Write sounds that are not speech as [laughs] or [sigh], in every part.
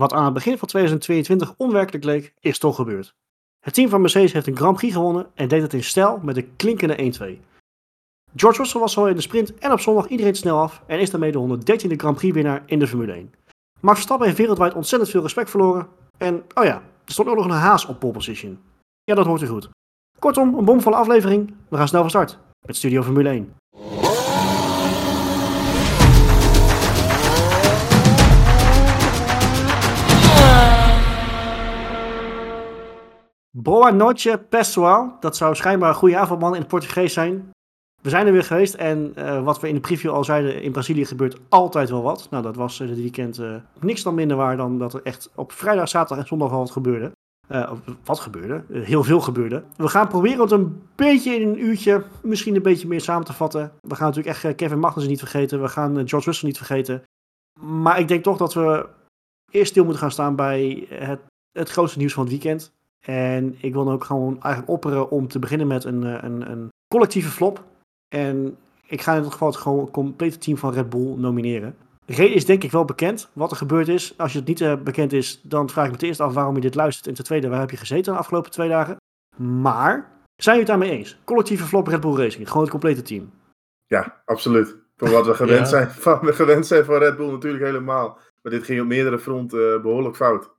Wat aan het begin van 2022 onwerkelijk leek, is toch gebeurd. Het team van Mercedes heeft een Grand Prix gewonnen en deed het in stijl met een klinkende 1-2. George Russell was zo in de sprint en op zondag iedereen snel af en is daarmee de 113e Grand Prix winnaar in de Formule 1. Max Verstappen heeft wereldwijd ontzettend veel respect verloren. En, oh ja, er stond ook nog een haas op pole position. Ja, dat hoort u goed. Kortom, een bomvolle aflevering. We gaan snel van start met Studio Formule 1. Boa noite, pessoal. Dat zou schijnbaar een goede avondman in het Portugees zijn. We zijn er weer geweest en uh, wat we in de preview al zeiden, in Brazilië gebeurt altijd wel wat. Nou, dat was uh, dit weekend uh, niks dan minder waar dan dat er echt op vrijdag, zaterdag en zondag al wat gebeurde. wat gebeurde? heel veel gebeurde. We gaan proberen het een beetje in een uurtje, misschien een beetje meer samen te vatten. We gaan natuurlijk echt Kevin Magnussen niet vergeten. We gaan George Russell niet vergeten. Maar ik denk toch dat we eerst stil moeten gaan staan bij het, het grootste nieuws van het weekend. En ik wil dan ook gewoon eigenlijk opperen om te beginnen met een, een, een collectieve flop. En ik ga in ieder geval het gewoon complete team van Red Bull nomineren. De reden is denk ik wel bekend wat er gebeurd is. Als je het niet uh, bekend is, dan vraag ik me ten eerste af waarom je dit luistert. En ten tweede, waar heb je gezeten de afgelopen twee dagen? Maar, zijn jullie het daarmee eens? Collectieve flop Red Bull Racing, gewoon het complete team. Ja, absoluut. Voor wat we gewend, ja. zijn, [laughs] van, we gewend zijn van Red Bull natuurlijk helemaal. Maar dit ging op meerdere fronten uh, behoorlijk fout.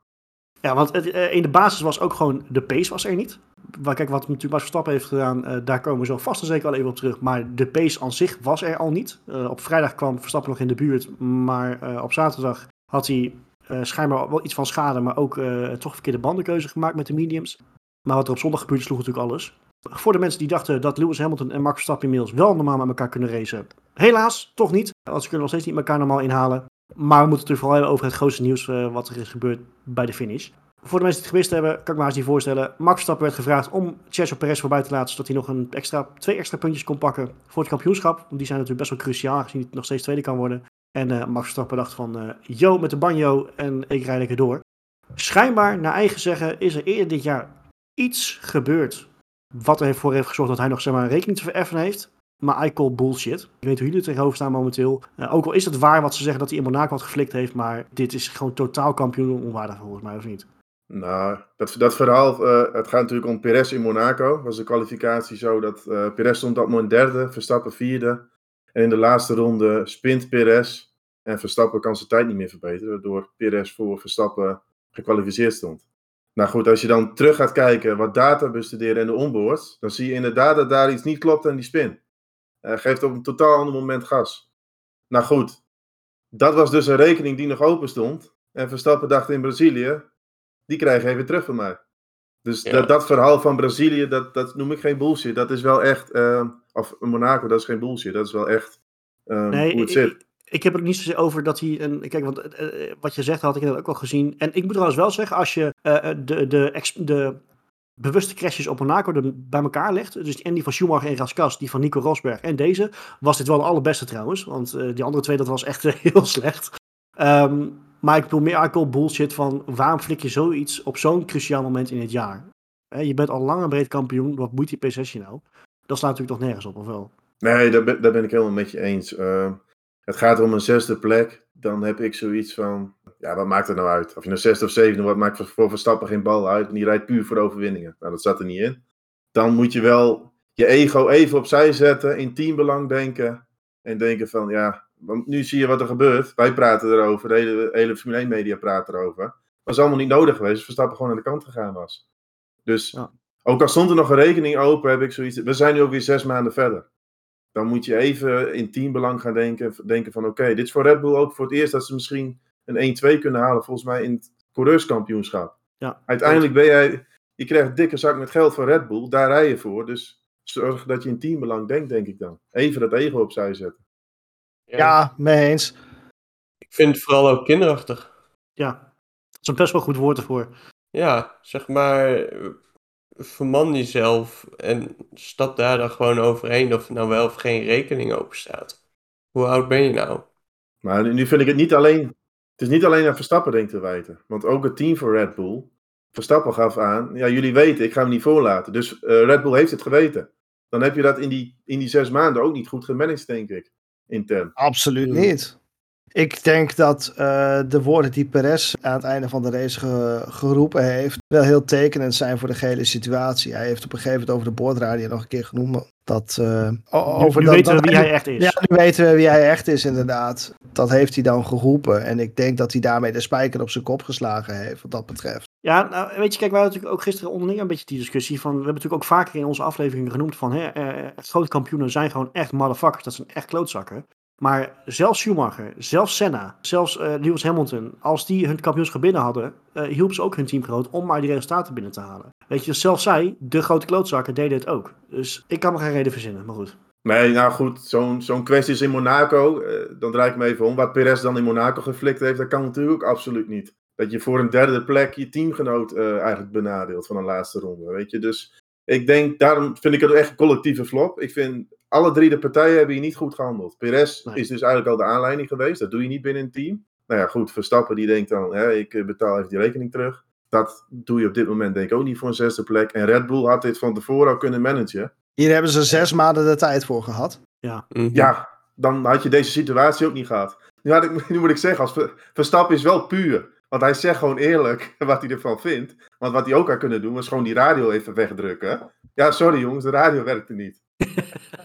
Ja, want uh, in de basis was ook gewoon de pace was er niet. Maar kijk, wat natuurlijk Max Verstappen heeft gedaan, uh, daar komen we zo vast en zeker wel even op terug. Maar de pace aan zich was er al niet. Uh, op vrijdag kwam Verstappen nog in de buurt, maar op zaterdag had hij schijnbaar wel iets van schade, maar ook toch verkeerde bandenkeuze gemaakt met de mediums. Maar wat er op zondag gebeurde, sloeg natuurlijk alles. Voor de mensen die dachten dat Lewis Hamilton en Max Verstappen inmiddels wel normaal met elkaar kunnen racen. Helaas, toch niet. Want ze kunnen nog steeds niet elkaar normaal inhalen. Maar we moeten het vooral hebben over het grootste nieuws wat er is gebeurd bij de finish. Voor de mensen die het gewist hebben, kan ik me eens niet voorstellen. Max Verstappen werd gevraagd om Sergio Perez voorbij te laten, zodat hij nog een extra, twee extra puntjes kon pakken voor het kampioenschap. Want die zijn natuurlijk best wel cruciaal, gezien hij nog steeds tweede kan worden. En uh, Max Verstappen dacht van, uh, yo met de banjo en ik rijd lekker door. Schijnbaar, naar eigen zeggen, is er eerder dit jaar iets gebeurd wat ervoor heeft gezorgd dat hij nog zeg maar, een rekening te vereffenen heeft. Maar I call bullshit. Ik weet hoe jullie er tegenover staan momenteel. Uh, ook al is het waar wat ze zeggen dat hij in Monaco wat geflikt heeft, maar dit is gewoon totaal kampioen onwaardig volgens mij, of niet? Nou, dat, dat verhaal, uh, het gaat natuurlijk om Perez in Monaco. Was de kwalificatie zo dat uh, Perez stond op dat moment derde, Verstappen vierde. En in de laatste ronde spint Perez. En Verstappen kan zijn tijd niet meer verbeteren, waardoor Perez voor Verstappen gekwalificeerd stond. Nou goed, als je dan terug gaat kijken wat data bestuderen en de onboards, dan zie je inderdaad dat daar iets niet klopt aan die spin. Hij geeft op een totaal ander moment gas. Nou goed, dat was dus een rekening die nog open stond. En Verstappen dacht in Brazilië, die krijgen even terug van mij. Dus ja. dat, dat, verhaal van Brazilië, dat, dat noem ik geen bullshit. Dat is wel echt, uh, of Monaco, dat is geen bullshit. Dat is wel echt um, nee, hoe het zit. Ik, ik heb het niet zozeer over dat hij een. Kijk, want uh, wat je zegt had ik dat ook al gezien. En ik moet trouwens wel zeggen, als je uh, de, de, de bewuste crashes op Monaco er bij elkaar legt. Dus en die van Schumacher en Raskas, die van Nico Rosberg en deze. Was dit wel de allerbeste trouwens. Want uh, die andere twee, dat was echt [laughs] heel slecht. Um, maar ik bedoel meer alcohol bullshit van waarom flik je zoiets op zo'n cruciaal moment in het jaar? je bent al lang en breed kampioen, wat moet die P6 nou? Dat slaat natuurlijk toch nergens op, of wel? Nee, daar ben, daar ben ik helemaal met je eens. Uh, het gaat om een zesde plek. Dan heb ik zoiets van, ja, wat maakt het nou uit? Of je nou zesde of zevende, wat maakt voor Verstappen geen bal uit? En die rijdt puur voor overwinningen. Nou, dat zat er niet in. Dan moet je wel je ego even opzij zetten, in teambelang denken. En denken van, ja, want nu zie je wat er gebeurt. Wij praten erover, de hele, hele Formule 1 media praat erover. Was allemaal niet nodig geweest, Verstappen gewoon aan de kant gegaan was. Dus ja. ook al stond er nog een rekening open, heb ik zoiets. We zijn nu ook weer zes maanden verder. Dan moet je even in teambelang gaan denken. Denken van oké, okay, dit is voor Red Bull ook voor het eerst dat ze misschien een 1-2 kunnen halen. Volgens mij in het coureurskampioenschap. Ja, Uiteindelijk ben jij. Je krijgt een dikke zak met geld van Red Bull. Daar rij je voor. Dus zorg dat je in teambelang denkt, denk ik dan. Even dat ego opzij zetten. Ja, ja mee eens. Ik vind het vooral ook kinderachtig. Ja, dat is een best wel goed woord ervoor. Ja, zeg maar, verman jezelf en stap daar dan gewoon overheen of er nou wel of geen rekening open staat. Hoe oud ben je nou? Maar nu vind ik het niet alleen, het is niet alleen aan Verstappen denk te wijten. Want ook het team van Red Bull, Verstappen gaf aan, ja jullie weten, ik ga hem niet voorlaten. Dus uh, Red Bull heeft het geweten. Dan heb je dat in die, in die zes maanden ook niet goed gemanaged, denk ik intern. Absoluut niet. Ik denk dat uh, de woorden die Perez aan het einde van de race ge geroepen heeft, wel heel tekenend zijn voor de gehele situatie. Hij heeft op een gegeven moment over de boordradio nog een keer genoemd dat. Uh, over nu, nu weten we wie hij echt is. Ja, nu weten we wie hij echt is, inderdaad. Dat heeft hij dan geroepen. En ik denk dat hij daarmee de spijker op zijn kop geslagen heeft, wat dat betreft. Ja, nou, weet je, kijk, wij hadden natuurlijk ook gisteren onderling een beetje die discussie van. We hebben natuurlijk ook vaker in onze afleveringen genoemd van. Hè, uh, grote kampioenen zijn gewoon echt motherfuckers. Dat zijn echt klootzakken. Maar zelfs Schumacher, zelfs Senna, zelfs uh, Lewis Hamilton, als die hun kampioenschap binnen hadden, uh, hielp ze ook hun teamgenoot om maar die resultaten binnen te halen. Weet je, zelfs zij, de grote klootzakken, deden het ook. Dus ik kan me geen reden verzinnen, maar goed. Nee, nou goed, zo'n zo'n kwestie is in Monaco, uh, dan draai ik me even om. Wat Perez dan in Monaco geflikt heeft, dat kan natuurlijk ook absoluut niet. Dat je voor een derde plek je teamgenoot eigenlijk benadeelt van een laatste ronde, weet je. Dus ik denk, daarom vind ik het echt een collectieve flop. Ik vind alle drie de partijen hebben hier niet goed gehandeld. Perez is dus eigenlijk al de aanleiding geweest. Dat doe je niet binnen een team. Nou ja, goed, Verstappen die denkt dan, hè, ik eh, betaal even die rekening terug. Dat doe je op dit moment denk ik ook niet voor een zesde plek. En Red Bull had dit van tevoren al kunnen managen. Hier hebben ze zes maanden de tijd voor gehad. Ja, mhm. ja dan had je deze situatie ook niet gehad. Nu, ik, [laughs] nu moet ik zeggen, als Verstappen is wel puur. Want hij zegt gewoon eerlijk [laughs] wat hij ervan vindt. Want wat hij ook had kunnen doen, was gewoon die radio even wegdrukken. Ja, sorry jongens, de radio werkte niet.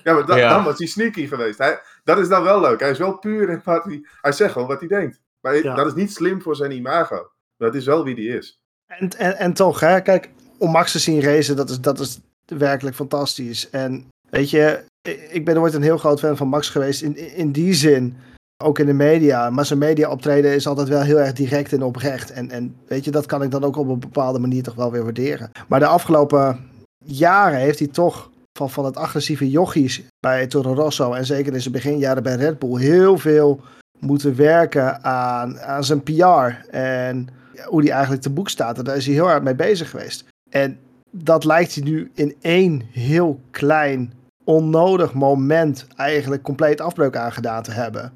Ja, maar dan was hij sneaky geweest. Hij, dat is dan wel leuk. Hij is wel puur in wat hij... Hij zegt gewoon wat hij denkt. Maar dat is niet slim voor zijn imago. Dat is wel wie hij is. En, en, en toch, hè. Kijk, om Max te zien racen, dat is, dat is werkelijk fantastisch. En weet je, ik ben ooit een heel groot fan van Max geweest. In, in die zin, ook in de media. Maar zijn media optreden is altijd wel heel erg direct en oprecht. En, en weet je, dat kan ik dan ook op een bepaalde manier toch wel weer waarderen. Maar de afgelopen jaren heeft hij toch van, van het agressieve jochies bij Toro Rosso en zeker in zijn beginjaren bij Red Bull heel veel moeten werken aan, aan zijn PR en hoe die eigenlijk te boek staat. Daar is hij heel hard mee bezig geweest. En dat lijkt hij nu in één heel klein, onnodig moment eigenlijk compleet afbreuk aangedaan te hebben.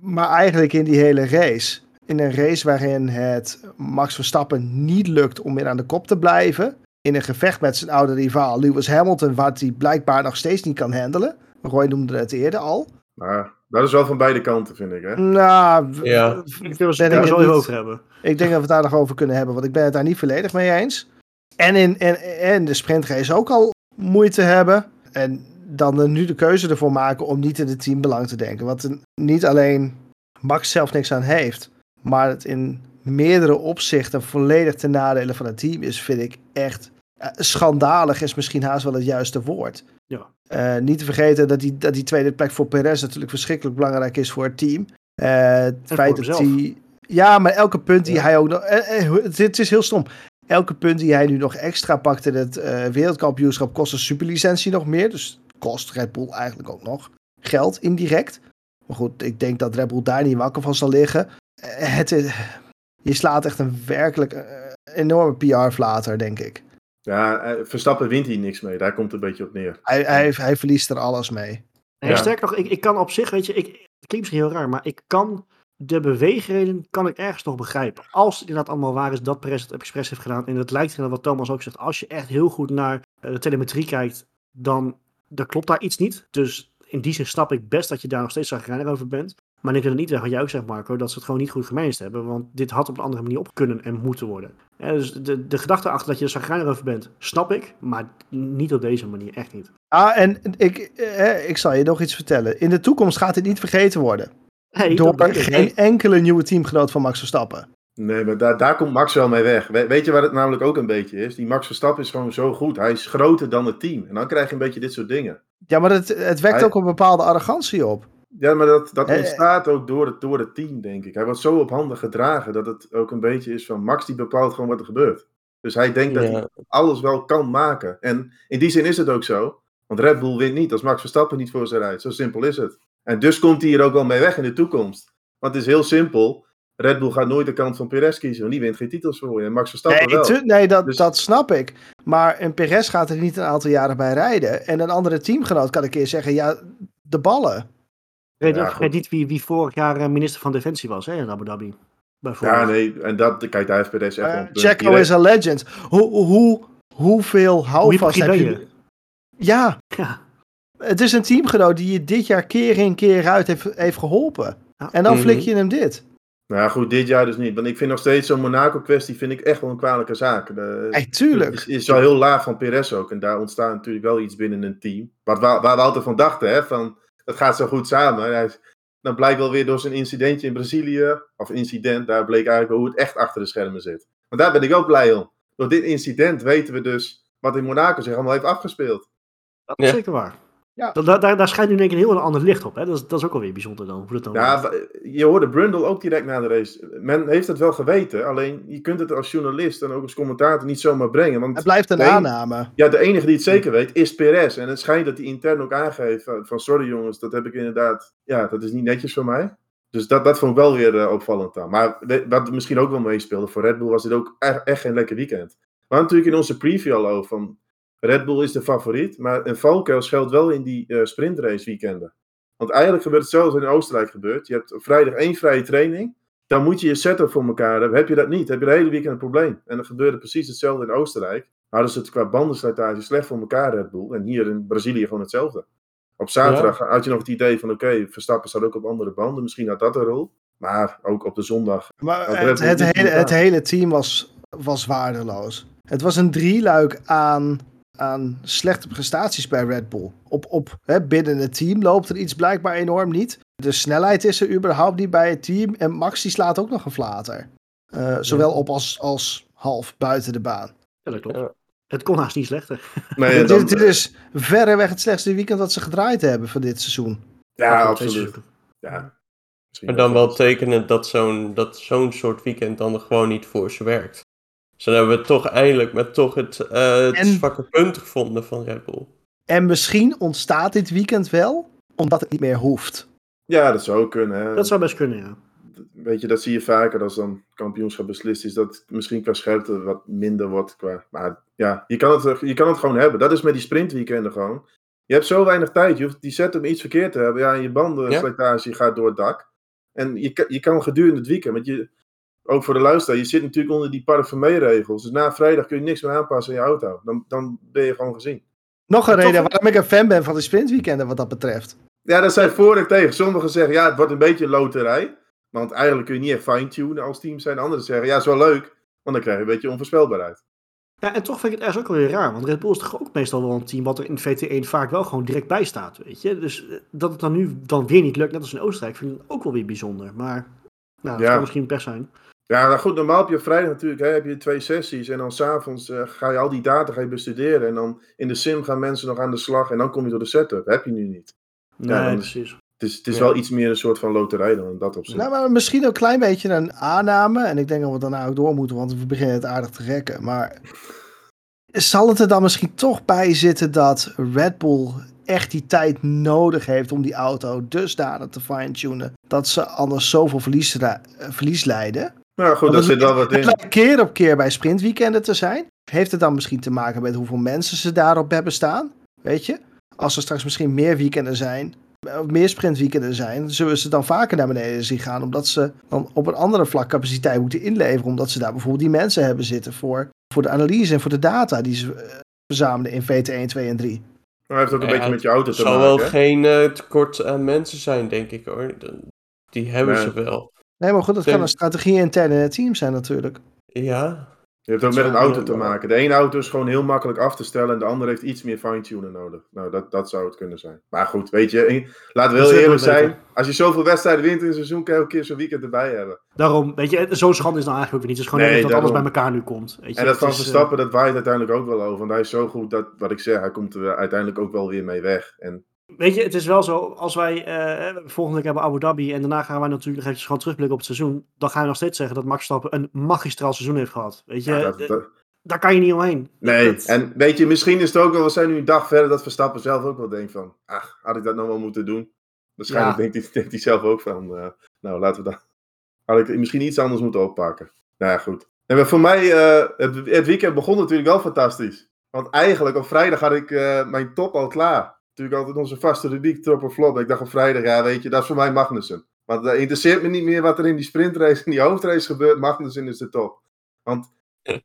Maar eigenlijk in die hele race, in een race waarin het Max Verstappen niet lukt om weer aan de kop te blijven, in een gevecht met zijn oude rivaal Lewis Hamilton, wat hij blijkbaar nog steeds niet kan handelen. Roy noemde het eerder al. Maar dat is wel van beide kanten, vind ik. Hè? Nou, ja. ik wil het over hebben. Ik denk dat we het daar nog over kunnen hebben, want ik ben het daar niet volledig mee eens. En in en, en de sprintrace ook al moeite hebben. En dan nu de keuze ervoor maken om niet in het teambelang te denken. Wat niet alleen Max zelf niks aan heeft, maar het in meerdere opzichten volledig ten nadele van het team is, vind ik echt uh, schandalig is misschien haast wel het juiste woord. Ja. Uh, niet te vergeten dat die, dat die tweede plek voor Perez natuurlijk verschrikkelijk belangrijk is voor het team. Uh, het feit dat hij. Ja, maar elke punt die hij ook nog. het, is heel stom. Elke punt die hij nu nog extra pakt in het wereldkampioenschap kost een superlicentie nog meer. Dus kost Red Bull eigenlijk ook nog geld indirect. Maar goed, ik denk dat Red Bull daar niet wakker van zal liggen. Het is je slaat echt een werkelijk uh, enorme PR-flater, denk ik. Ja, eh, Verstappen wint hier niks mee. Daar komt het een beetje op neer. Hij, hij, hij verliest er alles mee. Nee, ja. Sterker nog, ik, ik kan op zich, weet je, ik, het klinkt misschien heel raar, maar ik kan de beweegreden kan ik ergens nog begrijpen. Als het inderdaad allemaal waar is dat Perez het expres heeft gedaan. En het lijkt inderdaad wat Thomas ook zegt. Als je echt heel goed naar uh, de telemetrie kijkt, dan, dan klopt daar iets niet. Dus in die zin snap ik best dat je daar nog steeds zagrijnig over bent. Maar ik wil het niet weg wat jij ook zegt, Marco, dat ze het gewoon niet goed gemanaged hebben. Want dit had op een andere manier op kunnen en moeten worden. Ja, dus de, de gedachte achter dat je er zagrijnig over bent, snap ik. Maar niet op deze manier, echt niet. Ah, en ik, eh, ik zal je nog iets vertellen. In de toekomst gaat dit niet vergeten worden. Hey, door geen enkele nieuwe teamgenoot van Max Verstappen. Nee, maar daar, daar komt Max wel mee weg. weet je waar het namelijk ook een beetje is? Die Max Verstappen is gewoon zo goed. Hij is groter dan het team. En dan krijg je een beetje dit soort dingen. Ja, maar het, het wekt ook een bepaalde arrogantie op. Ja, maar dat, dat ontstaat ook door het, door het team, denk ik. Hij wordt zo op handen gedragen dat het ook een beetje is van Max die bepaalt gewoon wat er gebeurt. Dus hij denkt dat hij alles wel kan maken. En in die zin is het ook zo. Want Red Bull wint niet als Max Verstappen niet voor ze rijdt. Zo simpel is het. En dus komt hij hier ook wel mee weg in de toekomst. Want het is heel simpel. Red Bull gaat nooit de kant van Perez kiezen, want die wint geen titels voor je. En Max Verstappen nee, wel. Nee, dat, dus... dat snap ik. Maar een Perez gaat er niet een aantal jaren bij rijden. En een andere teamgenoot kan een keer zeggen, ja, de ballen. Vergeet ja, niet wie, wie vorig jaar eh, minister van Defensie was hè, in Abu Dhabi. Ja, nee, en dat, kijk, daar heeft PDS echt uh, Checo is a legend. Hoe, hoe, hoeveel houvast heb je? Ja. ja. Het is een teamgenoot die je dit jaar keer in keer uit heeft, heeft geholpen. En dan Mhm. flik je hem dit. Nou ja, goed, dit jaar dus niet. Want ik vind nog steeds zo'n Monaco-kwestie vind ik echt wel een kwalijke zaak. De, tuurlijk. Het is, is wel heel laag van Perez ook. En daar ontstaat natuurlijk wel iets binnen een team. Wat, waar, waar we altijd van dachten, hè, van het gaat zo goed samen. Hij dan blijkt wel weer door zijn incidentje in Brazilië, of incident, daar bleek eigenlijk wel hoe het echt achter de schermen zit. Maar daar ben ik ook blij om. Door dit incident weten we dus wat in Monaco zich allemaal heeft afgespeeld. Dat is Ja. zeker waar. Ja. Da- da- daar, daar schijnt nu in één keer een heel ander licht op. Hè? Dat, is, dat is ook alweer bijzonder dan. Hoe dat dan Ja, je hoorde Brundle ook direct na de race. Men heeft het wel geweten, alleen je kunt het als journalist en ook als commentator niet zomaar brengen. Want Het blijft een aanname. Ja, de enige die het zeker weet is Perez. En het schijnt dat hij intern ook aangeeft van, van, sorry jongens, dat heb ik inderdaad, ja, dat is niet netjes van mij. Dus dat, dat vond ik wel weer eh, opvallend dan. Maar we- wat misschien ook wel meespeelde, voor Red Bull was dit ook echt, echt geen lekker weekend. We hadden natuurlijk in onze preview al over van, Red Bull is de favoriet, maar een valkuil schuilt wel in die eh, sprintrace weekenden. Want eigenlijk gebeurt hetzelfde in Oostenrijk gebeurd. Je hebt op vrijdag één vrije training, dan moet je je setup voor elkaar hebben. Heb je dat niet, heb je de hele weekend een probleem. En dan gebeurde precies hetzelfde in Oostenrijk hadden ze het qua bandenslijtage slecht voor elkaar, Red Bull. En hier in Brazilië gewoon hetzelfde. Op zaterdag had je nog het idee van, oké, Verstappen staat ook op andere banden. Misschien had dat een rol. Maar ook op de zondag. Maar het, het, hele, het hele team was, was waardeloos. Het was een drieluik aan, aan slechte prestaties bij Red Bull. Op, op, hè, binnen het team loopt er iets blijkbaar enorm niet. De snelheid is er überhaupt niet bij het team. En Max die slaat ook nog een flater. Eh, zowel op als, als half buiten de baan. Ja, dat klopt. Ja. Het kon haast niet slechter. Nee, [laughs] dit, dan- dit is verreweg het slechtste weekend dat ze gedraaid hebben van dit seizoen. ja, absoluut. seizoen. Ja. Maar dan wel. wel tekenend dat zo'n dat zo'n soort weekend dan gewoon niet voor ze werkt. Dus dan hebben we toch eindelijk met toch het, eh, het En- zwakke punt gevonden van Red Bull. En misschien ontstaat dit weekend wel, omdat het niet meer hoeft. Ja, dat zou ook kunnen. Hè. Dat zou best kunnen, ja. Weet je, dat zie je vaker als dan kampioenschap beslist is. Dat misschien qua scherpte wat minder wordt. Qua... Maar ja, je kan, het, je kan het gewoon hebben. Dat is met die sprintweekenden gewoon. Je hebt zo weinig tijd. Je hoeft die setup iets verkeerd te hebben. Ja, en je bandenslijtage gaat door het dak. En je, kan- je kan gedurende het weekend. Want je, ook voor de luisteraar, je zit natuurlijk onder die parfumé-regels. Dus na vrijdag kun je niks meer aanpassen in je auto. Dan, dan ben je gewoon gezien. Nog een reden toch- waarom ik een fan ben van de sprintweekenden wat dat betreft. Ja, dat zijn voor en tegen. Sommigen zeggen, ja, het wordt een beetje een loterij. Want eigenlijk kun je niet echt fine-tunen als team zijn. Anderen zeggen, ja, is wel leuk. Want dan krijg je een beetje onvoorspelbaarheid. Ja, en toch vind ik het ergens ook wel weer raar. Want Red Bull is toch ook meestal wel een team wat er in VT1 vaak wel gewoon direct bij staat, weet je. Dus eh, dat het dan nu dan weer niet lukt, net als in Oostenrijk, vind ik ook wel weer bijzonder. Maar nou, dat Ja. kan misschien pech zijn. Ja, nou goed, normaal heb je op vrijdag natuurlijk hè, heb je twee sessies. En dan s'avonds eh ga je al die data ga je bestuderen. En dan in de sim gaan mensen nog aan de slag. En dan kom je door de setup. Heb je nu niet. Nee, dan- precies. Het is, het is Ja. wel iets meer een soort van loterij dan in dat opzicht. Nou, maar misschien een klein beetje een aanname. En ik denk dat we daarna ook door moeten, want we beginnen het aardig te rekken. Maar zal het er dan misschien toch bij zitten dat Red Bull echt die tijd nodig heeft om die auto dusdanig te fine-tunen dat ze anders zoveel verlies, eh, verlies leiden? Nou goed, het- zit wel wat Het in. lijkt keer op keer bij sprintweekenden te zijn. Heeft het dan misschien te maken met hoeveel mensen ze daarop hebben staan? Weet je? Als er straks misschien meer weekenden zijn, of meer sprintweekenden zijn, zullen ze dan vaker naar beneden zien gaan, omdat ze dan op een andere vlak capaciteit moeten inleveren, omdat ze daar bijvoorbeeld die mensen hebben zitten voor, voor de analyse en voor de data die ze eh, verzamelen in VT1, 2 en 3. Maar het heeft ook een Ja, beetje met je auto Het te zal maken. wel hè? geen eh, tekort aan mensen zijn, denk ik hoor. Die hebben Nee. ze wel. Nee, maar goed, dat kan een strategie intern in het team zijn natuurlijk. Ja, Je hebt ook met een auto te maken. De ene auto is gewoon heel makkelijk af te stellen. En de andere heeft iets meer fine-tunen nodig. Nou, dat, dat zou het kunnen zijn. Maar goed, weet je, en- laten we heel eerlijk zijn. Als je zoveel wedstrijden wint in een seizoen, kan je ook een keer zo'n weekend erbij hebben. Daarom, weet je, zo'n schande is nou eigenlijk ook weer niet. Het is gewoon Nee, dat alles bij elkaar nu komt. Weet je. En dat van eh, Verstappen, dat waait uiteindelijk ook wel over. Want hij is zo goed dat, wat ik zeg, hij komt er uiteindelijk ook wel weer mee weg. En Weet je, het is wel zo, als wij eh, volgende week hebben Abu Dhabi en daarna gaan wij natuurlijk nog eventjes gewoon terugblikken op het seizoen, dan gaan we nog steeds zeggen dat Max Verstappen een magistraal seizoen heeft gehad. Weet je, ja, dat, dat- daar kan je niet omheen. nee, Dat- en weet je, misschien is het ook wel, we zijn nu een dag verder, dat Verstappen zelf ook wel denkt van, ach, had ik dat nou wel moeten doen? Waarschijnlijk Ja. denkt, hij, denkt hij zelf ook van, eh, nou, laten we dat, had ik misschien iets anders moeten oppakken. Nou ja, goed. En voor mij, eh, het, het weekend begon natuurlijk wel fantastisch. Want eigenlijk op vrijdag had ik mijn top al klaar. Natuurlijk altijd onze vaste rubriek top of flop. Ik dacht op vrijdag, ja weet je, dat is voor mij Magnussen. Want het interesseert me niet meer wat er in die sprintrace en die hoofdrace gebeurt. Magnussen is de top. Want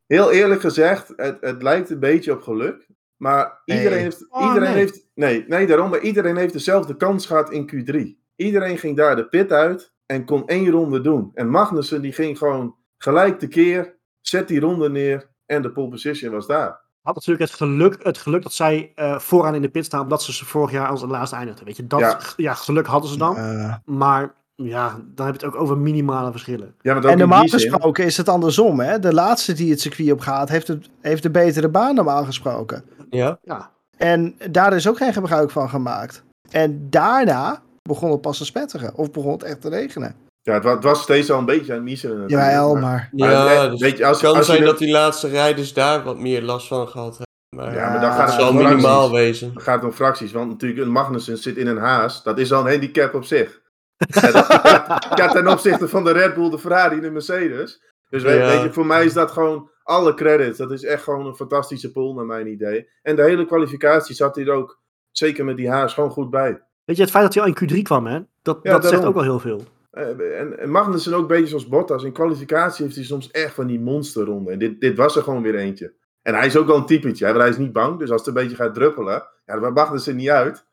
heel eerlijk gezegd, het, het lijkt een beetje op geluk. Maar iedereen, Nee. heeft, Oh, iedereen nee. heeft. Nee, nee, daarom. Maar iedereen heeft dezelfde kans gehad in Q3. Iedereen ging daar de pit uit. en kon één ronde doen. En Magnussen die ging gewoon gelijk tekeer, zet die ronde neer en de pole position was daar. Had natuurlijk het geluk, het geluk dat zij eh, vooraan in de pit staan, omdat ze ze vorig jaar als het laatste eindigden. Weet je, dat Ja. ja. geluk hadden ze dan. Eh, Maar ja, dan heb je het ook over minimale verschillen. Ja, en normaal gesproken is het andersom. Hè? De laatste die het circuit op gaat, heeft, het, heeft de betere baan normaal gesproken. Ja. Ja, En daar is ook geen gebruik van gemaakt. En daarna begon het pas te spetteren. Of begon het echt te regenen. Ja, het wa- het was steeds al een beetje aan natuurlijk, Jawel, maar- maar... Ja, dus weet je, als- het kan als zijn de- dat die laatste rijders daar wat meer last van gehad hebben. Maar Ja, maar dan gaat het zal minimaal fracties. wezen. Dan gaat het om fracties, want natuurlijk een Magnussen zit in een haas. Dat is al een handicap op zich. Ja, dat- [laughs] [laughs] ja, ten opzichte van de Red Bull, de Ferrari en de Mercedes. Dus weet, Ja. weet je, voor mij is dat gewoon alle credits. Dat is echt gewoon een fantastische pool naar mijn idee. En de hele kwalificatie zat hier ook, zeker met die haas, gewoon goed bij. weet je, het feit dat hij al in Q3 kwam, hè, dat, Ja, dat zegt ook wel heel veel. Eh, En, en Magnussen ook een beetje zoals Bottas. In kwalificatie heeft hij soms echt van die monsterronden. En dit, dit was er gewoon weer eentje. En hij is ook wel een typetje. Hè? want Hij is niet bang. Dus als het een beetje gaat druppelen. Ja, dan mag Magnussen niet uit.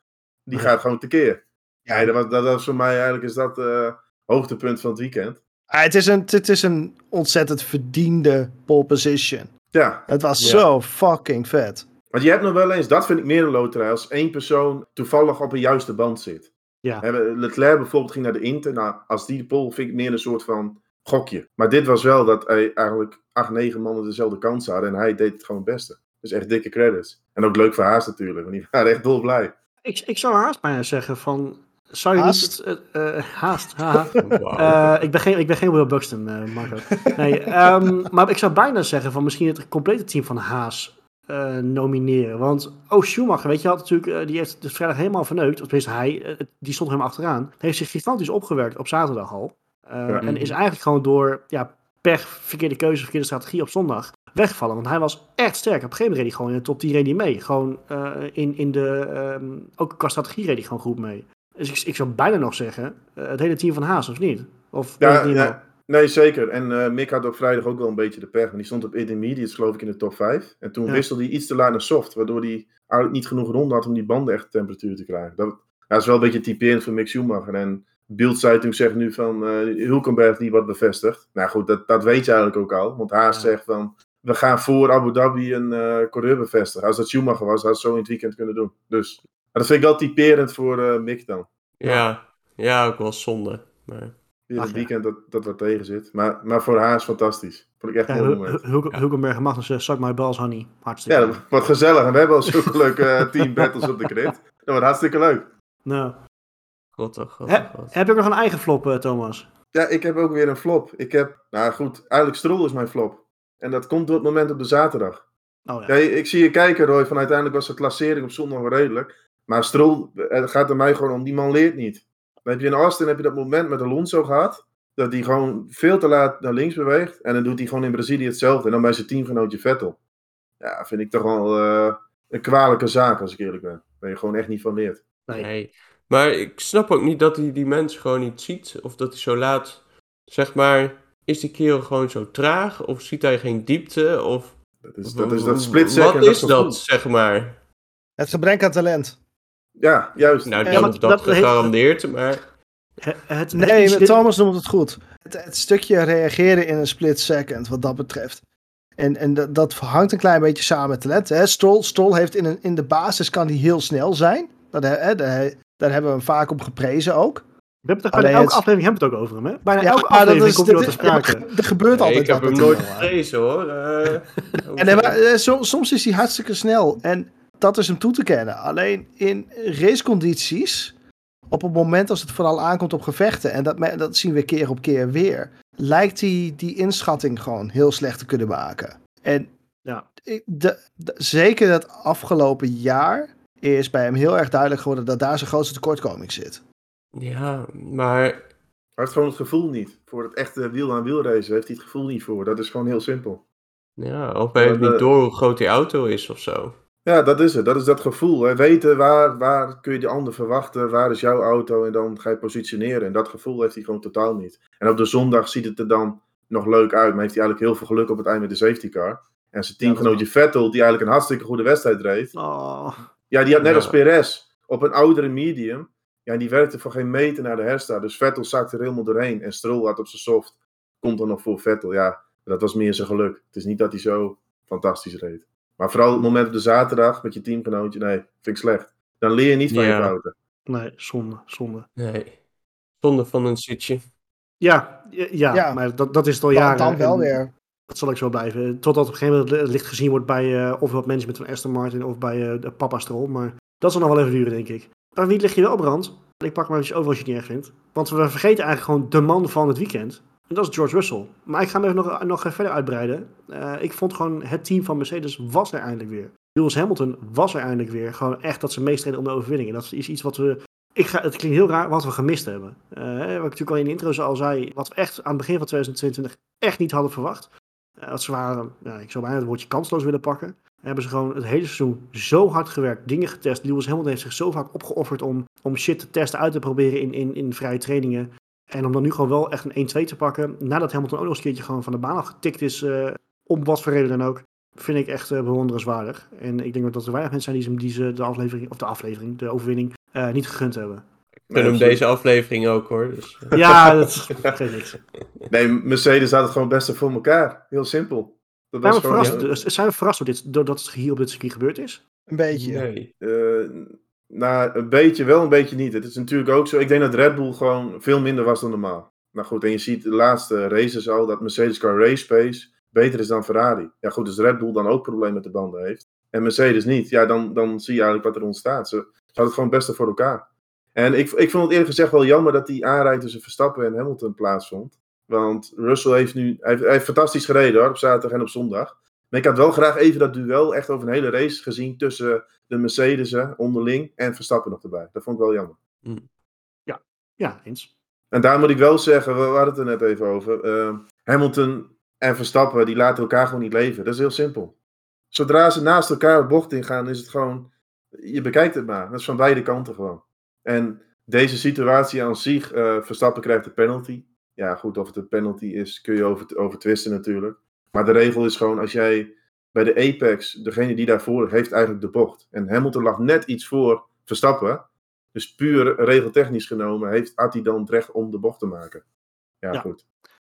Die gaat gewoon tekeer. Ja, dat was, dat was voor mij eigenlijk is dat eh hoogtepunt van het weekend. Ah, het, is een, het is een ontzettend verdiende pole position. Ja, Het was Ja. zo fucking vet. want je hebt nog wel eens, dat vind ik meer een loterij, als één persoon toevallig op een juiste band zit. Ja. Leclerc bijvoorbeeld ging naar de Inter. Nou, als die de pole vind ik meer een soort van gokje. Maar dit was wel dat hij eigenlijk acht, negen mannen dezelfde kans hadden. En hij deed het gewoon het beste. Dus echt dikke credits. En ook leuk voor Haas natuurlijk, want die waren echt dolblij. Ik, ik zou haast bijna zeggen van, zou je Haast? niet... eh, eh, haast. [laughs] Eh, ik, ben geen, ik ben geen Will Buxton, Marco. Nee, ehm, maar ik zou bijna zeggen van misschien het complete team van Haas eh, nomineren. Want, oh, Schumacher, weet je, had natuurlijk, eh, die heeft dus vrijdag helemaal verneukt. Of tenminste, hij, eh, die stond helemaal achteraan. Heeft zich gigantisch opgewerkt op zaterdag al. Ja. En is eigenlijk gewoon door ja, pech, verkeerde keuze, verkeerde strategie op zondag weggevallen. Want hij was echt sterk. Op een gegeven moment reed hij gewoon in de top 10 reed hij mee. Gewoon in, in de, ehm, ook qua strategie reed hij gewoon goed mee. Dus ik, ik zou bijna nog zeggen, het hele team van Haas, of niet? Of ja. Nee, zeker. En eh, Mick had op vrijdag ook wel een beetje de pech. Want die stond op intermediates, geloof ik, in de top 5. En toen Ja. wisselde hij iets te laat naar soft. Waardoor hij eigenlijk niet genoeg ronden had om die banden echt temperatuur te krijgen. Dat, ja, is wel een beetje typerend voor Mick Schumacher. En Bildzeitung zegt nu van eh Hulkenberg die wat bevestigt. Nou goed, dat, dat weet je eigenlijk ook al. Want Haas Ja. zegt van, we gaan voor Abu Dhabi een eh coureur bevestigen. Als dat Schumacher was, had het zo in het weekend kunnen doen. Dus maar dat vind ik wel typerend voor Mick dan. Ja. ja, ook wel zonde. Maar... Een ja. weekend dat, dat wat tegen zit. Maar, maar voor Haas fantastisch. Vond ik echt Ja, een mooi Hul- moment. Hul- Hul- Ja. Hulkenberg en Magnussen, suck my balls, honey. Hartstikke Ja, dat wordt gezellig. En we hebben al zulke leuke eh, team battles op de grid. Dat wordt hartstikke leuk. Nou, God, oh god, Hè? oh god. heb je ook nog een eigen flop, eh, Thomas? Ja, ik heb ook weer een flop. Ik heb, nou goed, eigenlijk Stroll is mijn flop. En dat komt door het moment op de zaterdag. Oh ja. Ja, ik zie je kijken, Roy, van uiteindelijk was de klassering op zondag wel redelijk. Maar Stroll, eh, het gaat er mij gewoon om, die man leert niet. Je in Austin heb je dat moment met Alonso gehad. Dat hij gewoon veel te laat naar links beweegt. En dan doet hij gewoon in Brazilië hetzelfde. En dan bij zijn teamgenootje Vettel. Ja, vind ik toch wel eh, een kwalijke zaak, als ik eerlijk ben. Waar je gewoon echt niet van leert. Nee. Nee. Maar ik snap ook niet dat hij die mensen gewoon niet ziet. Of dat hij zo laat, zeg maar, is die kerel gewoon zo traag? Of ziet hij geen diepte? Of Dat is dat, is dat split Wat is gevoel. dat, zeg maar? Het gebrek aan talent. Ja, juist. Nou, Ja, dat, maar dat, dat heeft- gegarandeerd, maar... Het, het, Nee, het Thomas noemt het goed. Het, het stukje reageren in een split second, wat dat betreft. En, en dat, dat hangt een klein beetje samen met talent. Hè? Stroll, Stroll heeft in, een, in de basis kan hij heel snel zijn. Dat, hè, daar, daar hebben we hem vaak op geprezen ook. We hebben het bijna elke het- aflevering hebben we het ook over hem, hè? Bijna Ja, elke dat aflevering is, komt hij te ja, sprake. er gebeurt Nee, altijd ik heb hem nooit gelezen, hoor. Eh, [laughs] En maar, eh, som- soms is hij hartstikke snel. En dat is hem toe te kennen. Alleen in racecondities, op het moment als het vooral aankomt op gevechten, en dat, dat zien we keer op keer weer, lijkt hij die inschatting gewoon heel slecht te kunnen maken. En Ja. ik- de, de- zeker het afgelopen jaar is bij hem heel erg duidelijk geworden dat daar zijn grootste tekortkoming zit. ja, maar... Hij heeft gewoon het gevoel niet. Voor het echte wiel-aan-wiel racen heeft hij het gevoel niet voor. Dat is gewoon heel simpel. Ja, of hij heeft niet door hoe groot die auto is of zo. Ja, dat is het. Dat is dat gevoel. Hè. Weten waar, waar kun je de ander verwachten, waar is jouw auto en dan ga je positioneren. En dat gevoel heeft hij gewoon totaal niet. En op de zondag ziet het er dan nog leuk uit, maar heeft hij eigenlijk heel veel geluk op het eind met de safety car. En zijn teamgenootje Vettel, die eigenlijk een hartstikke goede wedstrijd reed. Oh, Ja, die had net Ja. als Perez op een oudere medium, Ja, en die werkte voor geen meter naar de herstart. Dus Vettel zakte er helemaal doorheen. En Stroll had op zijn soft. Komt dan nog voor Vettel. Ja, dat was meer zijn geluk. Het is niet dat hij zo fantastisch reed. Maar vooral het moment op de zaterdag met je teamgenootje. Nee, vind ik slecht. Dan leer je niet van Ja. je fouten. Nee, zonde, zonde. Nee. Zonde van een zitje. Ja, ja, maar dat, dat is het al Dan, jaren. dan wel weer. Dat zal ik zo blijven. Totdat op een gegeven moment het licht gezien wordt bij eh ofwel het management van Aston Martin of bij eh, de papa Stroll. Maar dat zal nog wel even duren, denk ik. Maar wie ligt je wel brand? Ik pak maar eens over als je het niet erg vindt. Want we vergeten eigenlijk gewoon de man van het weekend. En dat is George Russell. Maar ik ga hem even nog, nog verder uitbreiden. Eh, ik vond gewoon het team van Mercedes was er eindelijk weer. Lewis Hamilton was er eindelijk weer. Gewoon echt dat ze meestreden om de overwinning. En dat is iets wat we... Ik ga, het klinkt heel raar wat we gemist hebben. Eh, wat ik natuurlijk al in de intro al zei. Wat we echt aan het begin van 2022 echt niet hadden verwacht. Eh, dat ze waren, ik zou bijna het woordje kansloos willen pakken. Hebben ze gewoon het hele seizoen zo hard gewerkt, dingen getest. Lewis Hamilton heeft zich zo vaak opgeofferd om, om shit te testen, uit te proberen in, in, in vrije trainingen. En om dan nu gewoon wel echt een 1-2 te pakken. Nadat Hamilton ook nog eens een keertje gewoon van de baan afgetikt is, eh, om wat voor reden dan ook. Vind ik echt eh, bewonderenswaardig. En ik denk ook dat er weinig mensen zijn die ze, die ze de aflevering, of de aflevering, de overwinning, eh, niet gegund hebben. Ik hem absoluut. deze aflevering ook hoor. Dus, Ja, dat [laughs] geeft niks. Nee, Mercedes had het gewoon best voor elkaar. Heel simpel. Dat Zijn was we, gewoon, verrast, zijn we verrast door dit, doordat het hier op dit circuit gebeurd is? Een beetje. nee. Eh, nou, een beetje wel, een beetje niet. Het is natuurlijk ook zo. Ik denk dat Red Bull gewoon veel minder was dan normaal. Nou goed, en je ziet de laatste races al dat Mercedes qua race pace beter is dan Ferrari. Ja goed, dus Red Bull dan ook problemen met de banden heeft. En Mercedes niet. Ja, dan, dan zie je eigenlijk wat er ontstaat. Ze, ze hadden het gewoon het beste voor elkaar. En ik, ik vond het eerlijk gezegd wel jammer dat die aanrijd tussen Verstappen en Hamilton plaatsvond. Want Russell heeft nu heeft, hij heeft fantastisch gereden hoor, op zaterdag en op zondag. Maar ik had wel graag even dat duel echt over een hele race gezien tussen de Mercedes'en onderling en Verstappen nog erbij. Dat vond ik wel jammer. Ja, eens. En daar moet ik wel zeggen, we hadden het er net even over. eh, Hamilton en Verstappen, die laten elkaar gewoon niet leven. Dat is heel simpel. Zodra ze naast elkaar de bocht ingaan, is het gewoon... Je bekijkt het maar. Dat is van beide kanten gewoon. En deze situatie aan zich, eh, Verstappen krijgt de penalty. Ja, goed, of het een penalty is, kun je over, over twisten natuurlijk. Maar de regel is gewoon, als jij bij de apex, degene die daarvoor heeft eigenlijk de bocht. En Hamilton lag net iets voor Verstappen. Dus puur regeltechnisch genomen heeft, hij dan het recht om de bocht te maken. Ja, Ja. goed.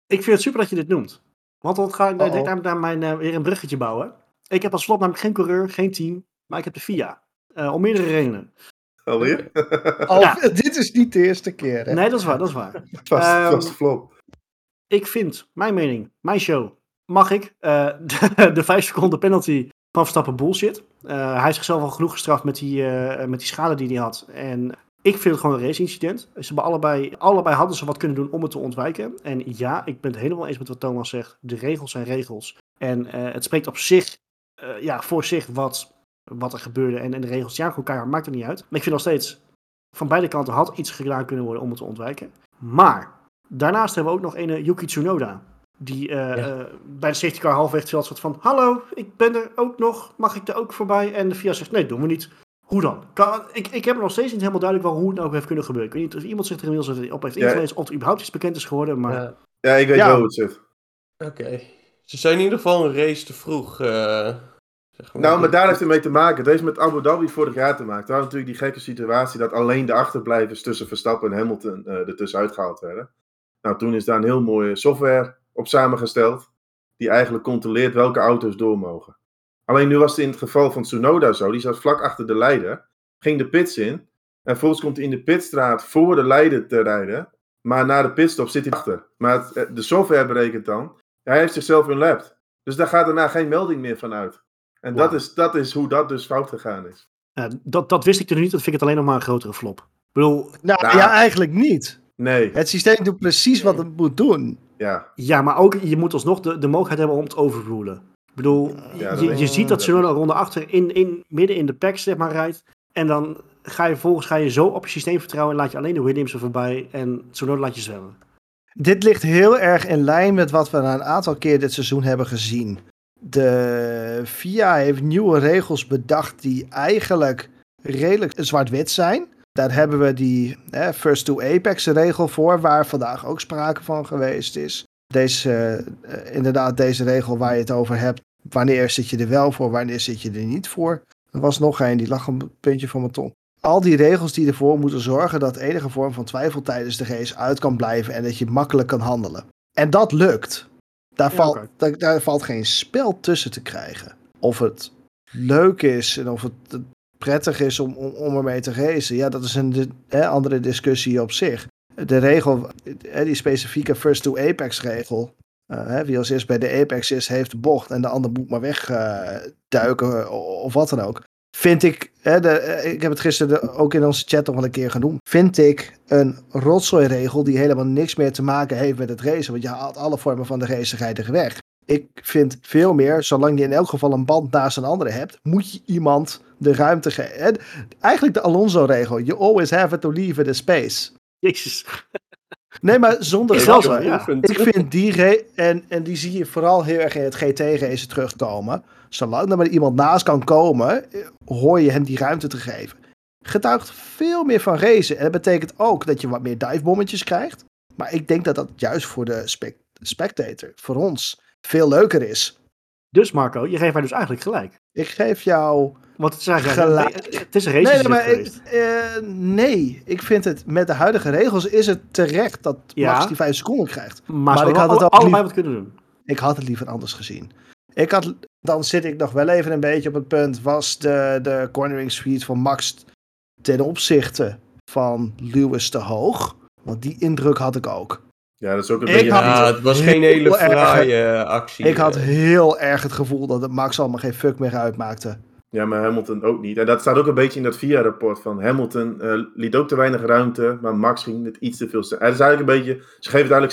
Ik vind het super dat je dit noemt. Want dan ga ik direct naar, naar mijn, eh, weer een bruggetje bouwen. Ik heb als slot namelijk geen coureur, geen team, maar ik heb de FIA. Eh, om meerdere redenen. Alweer? [laughs] Al, Ja. [laughs] Dit is niet de eerste keer. Hè? Nee, dat is waar, dat is waar. het was, het was de flop. Ik vind, mijn mening, mijn show, mag ik eh, [laughs] de, de vijf seconden penalty van Verstappen bullshit. Eh, hij heeft zichzelf al genoeg gestraft met die, eh, met die schade die hij had. En ik vind het gewoon een race-incident. Ze hebben allebei, allebei hadden ze wat kunnen doen om het te ontwijken. En ja, ik ben het helemaal eens met wat Thomas zegt. De regels zijn regels. En het spreekt op zich, ja, voor zich wat, wat er gebeurde. En, en de regels, ja, keihard, maakt er niet uit. Maar ik vind nog steeds, van beide kanten had iets gedaan kunnen worden om het te ontwijken. Maar Daarnaast hebben we ook nog een Yuki Tsunoda. Die eh, Ja. eh, bij de safety car halfweg soort van... Hallo, ik ben er ook nog. Mag ik er ook voorbij? En de FIA zegt, nee, doen we niet. Hoe dan? Kan, ik, ik heb nog steeds niet helemaal duidelijk hoe het nou heeft kunnen gebeuren. Ik weet niet of iemand zich er inmiddels op heeft Ja. ingelezen... of er überhaupt iets bekend is geworden. Maar Ja, Ja, ik weet Ja. wel hoe het zit. Oké. Ze zijn in ieder geval een race te vroeg. eh, zeg maar. Nou, maar daar heeft het mee te maken. Het heeft met Abu Dhabi vorig jaar te maken. Daar had natuurlijk die gekke situatie dat alleen de achterblijvers tussen Verstappen en Hamilton eh er tussenuit gehaald werden. Nou, toen is daar een heel mooie software op samengesteld. Die eigenlijk controleert welke auto's door mogen. Alleen nu was het in het geval van Tsunoda zo. Die zat vlak achter de leider. Ging de pits in. En vervolgens komt hij in de pitstraat voor de leider te rijden. Maar na de pitstop zit hij achter. Maar het- eh, de software berekent dan. Hij heeft zichzelf unlapped. Dus daar gaat daarna geen melding meer van uit. En dat, is, dat is hoe dat dus fout gegaan is. eh, dat, dat wist ik er niet. Dat vind ik het alleen nog maar een grotere flop. Ik bedoel, Nou Nou. ja, eigenlijk niet. Nee, Het systeem doet precies wat het moet doen. Ja. ja, maar ook je moet alsnog de, de mogelijkheid hebben om het overrulen. Ik bedoel, Ja, je, je ziet dat Tsunoda ronde achter in, in, midden in de pack zeg maar, rijdt. En dan ga je vervolgens ga je zo op je systeem vertrouwen en laat je alleen de Williams er voorbij. En Tsunoda laat je zwemmen. Dit ligt heel erg in lijn met wat we na een aantal keer dit seizoen hebben gezien. De FIA heeft nieuwe regels bedacht die eigenlijk redelijk zwart-wit zijn. Daar hebben we die hè, first to apex regel voor, waar vandaag ook sprake van geweest is. Deze, eh, inderdaad, deze regel waar je het over hebt. Wanneer zit je er wel voor, wanneer zit je er niet voor? Er was nog een, die lag op het puntje van mijn tong. al die regels die ervoor moeten zorgen dat enige vorm van twijfel tijdens de race uit kan blijven en dat je makkelijk kan handelen. En dat lukt. Daar, Ja, valt, daar valt geen spel tussen te krijgen. Of het leuk is en of het prettig is om, om, om ermee te racen. Ja, dat is een hè, andere discussie op zich. De regel, hè, die specifieke first to apex regel. eh, hè, wie als eerst bij de apex is, heeft de bocht en de ander moet maar wegduiken of wat dan ook. Vind ik, hè, de, eh, ik heb het gisteren ook in onze chat nog wel een keer genoemd. Vind ik een rotzooiregel die helemaal niks meer te maken heeft met het racen. Want je haalt alle vormen van de racigheid er weg. Ik vind veel meer, zolang je in elk geval een band naast een andere hebt, moet je iemand de ruimte geven. Eigenlijk de Alonso-regel. You always have to leave it a space. Jezus. Nee, maar zonder grappen. ja. Ik vind die re en, en die zie je vooral heel erg in het GT-racen terugkomen. Zolang er maar iemand naast kan komen, eh, hoor je hem die ruimte te geven. Getuigt veel meer van racen. En dat betekent ook dat je wat meer divebommetjes krijgt. Maar ik denk dat dat juist voor de spec- spectator, voor ons, veel leuker is. Dus Marco, je geeft mij dus eigenlijk gelijk. Ik geef jou. Want het is eigenlijk Gelijk. het is een race Nee, nee, maar ik, eh, nee, ik vind het met de huidige regels is het terecht dat Ja. Max die 5 seconden krijgt. Maar, ik had het ook allebei wat kunnen doen. Ik had het liever anders gezien. Ik had, dan zit ik nog wel even een beetje op het punt. Was de, de cornering speed van Max ten opzichte van Lewis te hoog? Want die indruk had ik ook. Ja, dat is ook een Ik beetje... had- Ja, het was geen hele fraaie actie. Ik had eh. heel erg het gevoel dat het Max allemaal geen fuck meer uitmaakte. Ja, maar Hamilton ook niet. En dat staat ook een beetje in dat VIA-rapport van Hamilton eh, liet ook te weinig ruimte, maar Max ging het iets te veel. Het is eigenlijk een beetje, ze geven het eigenlijk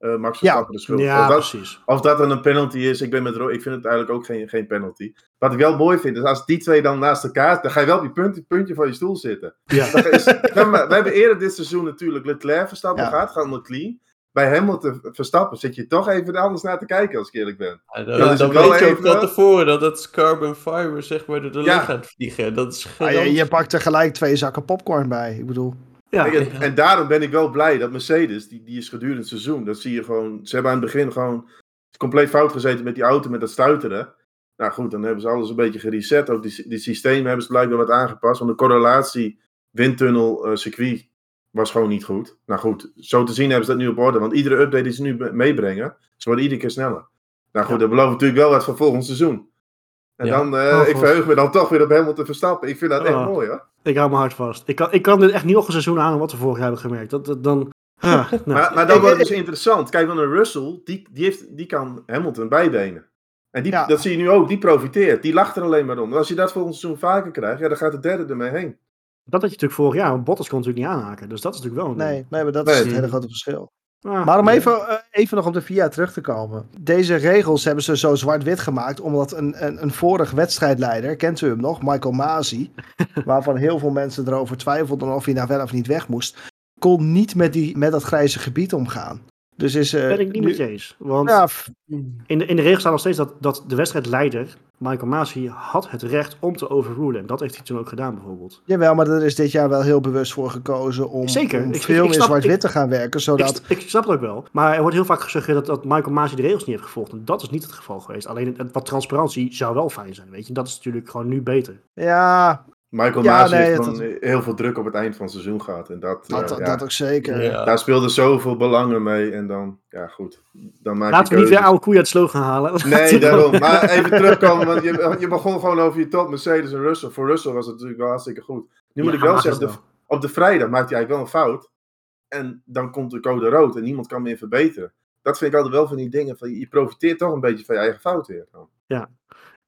60-40 eh, Max Verstappen de schuld. Ja, of, dat, precies. of dat dan een penalty is, ik ben met Ro ik vind het eigenlijk ook geen, geen penalty. Wat ik wel mooi vind, is als die twee dan naast elkaar, dan ga je wel op je puntje, puntje van je stoel zitten. Ja. [laughs] Dat is, we, we hebben eerder dit seizoen natuurlijk Leclerc Verstappen Ja. gehad, gewoon clean. Bij Hamilton Verstappen zit je toch even anders naar te kijken, als ik eerlijk ben. Ja, Ja, dan dat is dan wel weet je ook van tevoren dat het carbon fiber zeg maar door de Ja. lucht gaat vliegen. Dat is Ah, je pakt er gelijk twee zakken popcorn bij. Ik bedoel, Ja. En, en daarom ben ik wel blij dat Mercedes, die, die is gedurende het seizoen, dat zie je gewoon, ze hebben aan het begin gewoon compleet fout gezeten met die auto, met dat stuiteren. Nou goed, dan hebben ze alles een beetje gereset. Ook die, die systemen hebben ze blijkbaar wat aangepast, want de correlatie windtunnel eh, circuit was gewoon niet goed. Nou goed, zo te zien hebben ze dat nu op orde, want iedere update die ze nu meebrengen, ze worden iedere keer sneller. Nou goed, Ja. dat belooft natuurlijk wel wat voor volgend seizoen. En Ja. dan, eh, Oh, ik verheug me dan toch weer op Hamilton Verstappen. Ik vind dat echt Oh. mooi hoor. Ik hou mijn hart vast. Ik kan, ik kan dit echt niet nog een seizoen aan wat we vorig jaar hebben gemerkt. Dat, dat dan... [laughs] Ah, nou. Maar, maar dan wordt het dus interessant. Kijk, want een Russell, die, die, heeft, die kan Hamilton bijbenen. En die, Ja. dat zie je nu ook, die profiteert. Die lacht er alleen maar om. En als je dat volgend seizoen vaker krijgt, ja, dan gaat de derde ermee heen. Dat had je natuurlijk vorig jaar, want Bottas kon natuurlijk niet aanhaken. Dus dat is natuurlijk wel een nee, ding. nee maar dat Nee. is het hele grote verschil. Ah, Maar om even, eh, even nog op de VIA terug te komen. Deze regels hebben ze zo zwart-wit gemaakt. Omdat een, een, een vorig wedstrijdleider, kent u hem nog, Michael Masi. [laughs] waarvan heel veel mensen erover twijfelden of hij nou wel of niet weg moest. Kon niet met, die, met dat grijze gebied omgaan. Dus is. eh, ben ik niet nu- met je eens. Want Ja, in, de, in de regel staat nog steeds dat, dat de wedstrijdleider, Michael Masi, had het recht om te overrulen. En dat heeft hij toen ook gedaan bijvoorbeeld. jawel, maar er is dit jaar wel heel bewust voor gekozen om, Zeker. om Ik- ik- veel meer zwart-wit te gaan werken. Zodat. Ik, ik snap het ook wel. Maar er wordt heel vaak gesuggereerd dat, dat Michael Masi de regels niet heeft gevolgd. En dat is niet het geval geweest. Alleen wat transparantie zou wel fijn zijn, weet je. Dat is natuurlijk gewoon nu beter. Ja, Michael Ja, nee, heeft heel veel druk op het eind van het seizoen gehad. En dat, dat, eh, ja, dat ook zeker. Ja. daar speelden zoveel belangen mee. En dan, ja goed, dan maak Laten we niet weer oude koeien uit slogan gaan halen. Nee, daarom. Maar even terugkomen, want je, je begon gewoon over je top Mercedes en Russell. Voor Russell was het natuurlijk wel hartstikke goed. Nu moet Ja, ik wel zeggen, de- op de vrijdag maakt hij eigenlijk wel een fout. En dan komt de code rood en niemand kan meer verbeteren. Dat vind ik altijd wel van die dingen. Van, je profiteert toch een beetje van je eigen fout weer. dan.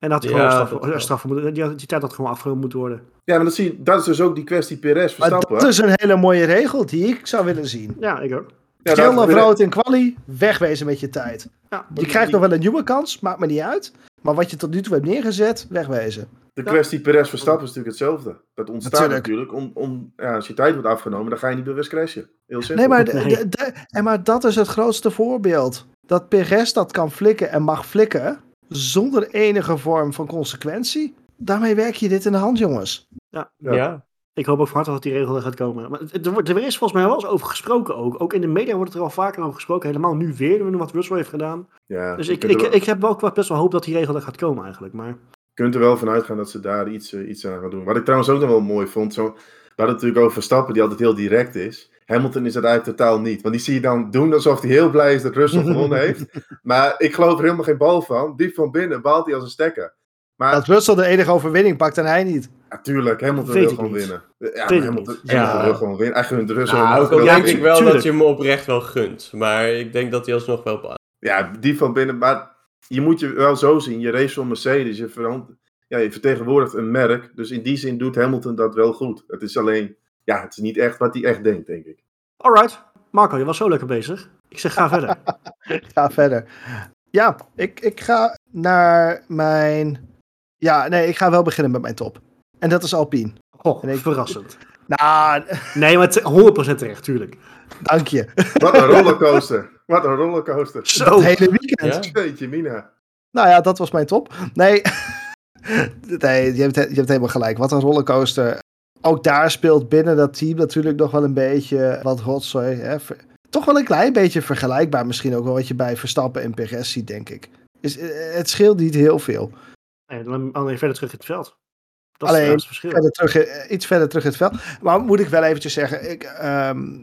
En dat had Ja, gewoon dat straf, moeten, die, die tijd had gewoon afgeroomd moeten worden. Ja, maar dat, zie je, dat is dus ook die kwestie Perez Maar Verstappen. dat is een hele mooie regel die ik zou willen zien. Ja, ik ook. Ja, rood in quali, wegwezen met je tijd. Ja, Je krijgt nog wel een nieuwe kans, maakt me niet uit. Maar wat je tot nu toe hebt neergezet, wegwezen. De kwestie Perez Verstappen is natuurlijk hetzelfde. Dat ontstaat Natuurlijk. natuurlijk. Om, om, ja, als je tijd wordt afgenomen, dan ga je niet bewust crashen. Heel simpel. Nee, maar, [laughs] de- Nee. de- de- en maar dat is het grootste voorbeeld. Dat Perez dat kan flikken en mag flikken, zonder enige vorm van consequentie. Daarmee werk je dit in de hand, jongens. Ja. Ja. Ik hoop ook van harte dat die regel er gaat komen. Maar er, er is volgens mij wel eens over gesproken ook. Ook in de media wordt het er al vaker over gesproken. Helemaal nu weer, nu wat Russell heeft gedaan. Ja, Dus je ik, ik, ik heb wel best wel hoop dat die regel er gaat komen eigenlijk. Maar kunt er wel van uitgaan dat ze daar iets, eh, iets aan gaan doen. Wat ik trouwens ook nog wel mooi vond, zo, we hadden het natuurlijk over Verstappen, die altijd heel direct is. Hamilton is dat eigenlijk totaal niet. Want die zie je dan doen alsof hij heel blij is dat Russell gewonnen [laughs] heeft. Maar ik geloof er helemaal geen bal van. Diep van binnen baalt hij als een stekker. Maar Dat Russell de enige overwinning pakt en hij niet. natuurlijk, Hamilton wil gewoon niet. winnen. Ja, Hamilton, niet. Hamilton Ja. wil gewoon winnen. Hij gunt Russell Nou, ook denk ik wel tuurlijk. dat je hem oprecht wel gunt. Maar ik denk dat hij alsnog wel... Ja, die van binnen. Maar je moet je wel zo zien. Je race voor Mercedes. Je, verant- ja, je vertegenwoordigt een merk. Dus in die zin doet Hamilton dat wel goed. Het is alleen. Ja, het is niet echt wat hij echt denkt, denk ik. Alright. Marco, je was zo lekker bezig. Ik zeg, ga verder. [laughs] Ga verder. Ja, ik, ik ga naar mijn... Ja, nee, ik ga wel beginnen met mijn top. En dat is Alpine. En ik- verrassend. Nou, Nee, maar te- 100% terecht, tuurlijk. dank je. Wat een rollercoaster. wat een rollercoaster. Zo. Het hele weekend. Ja? Jeetje, Mina. Nou ja, dat was mijn top. Nee, [laughs] nee je, hebt, je hebt helemaal gelijk. Wat een rollercoaster. Ook daar speelt binnen dat team natuurlijk nog wel een beetje wat rotzooi. Hè. Toch wel een klein beetje vergelijkbaar misschien ook wel wat je bij Verstappen en Perez ziet, denk ik. Dus, eh, het scheelt niet heel veel. Alleen verder terug in het veld. Dat Alleen, is het verschil. Verder terug, eh, iets verder terug in het veld. Maar moet ik wel eventjes zeggen, ik, ehm,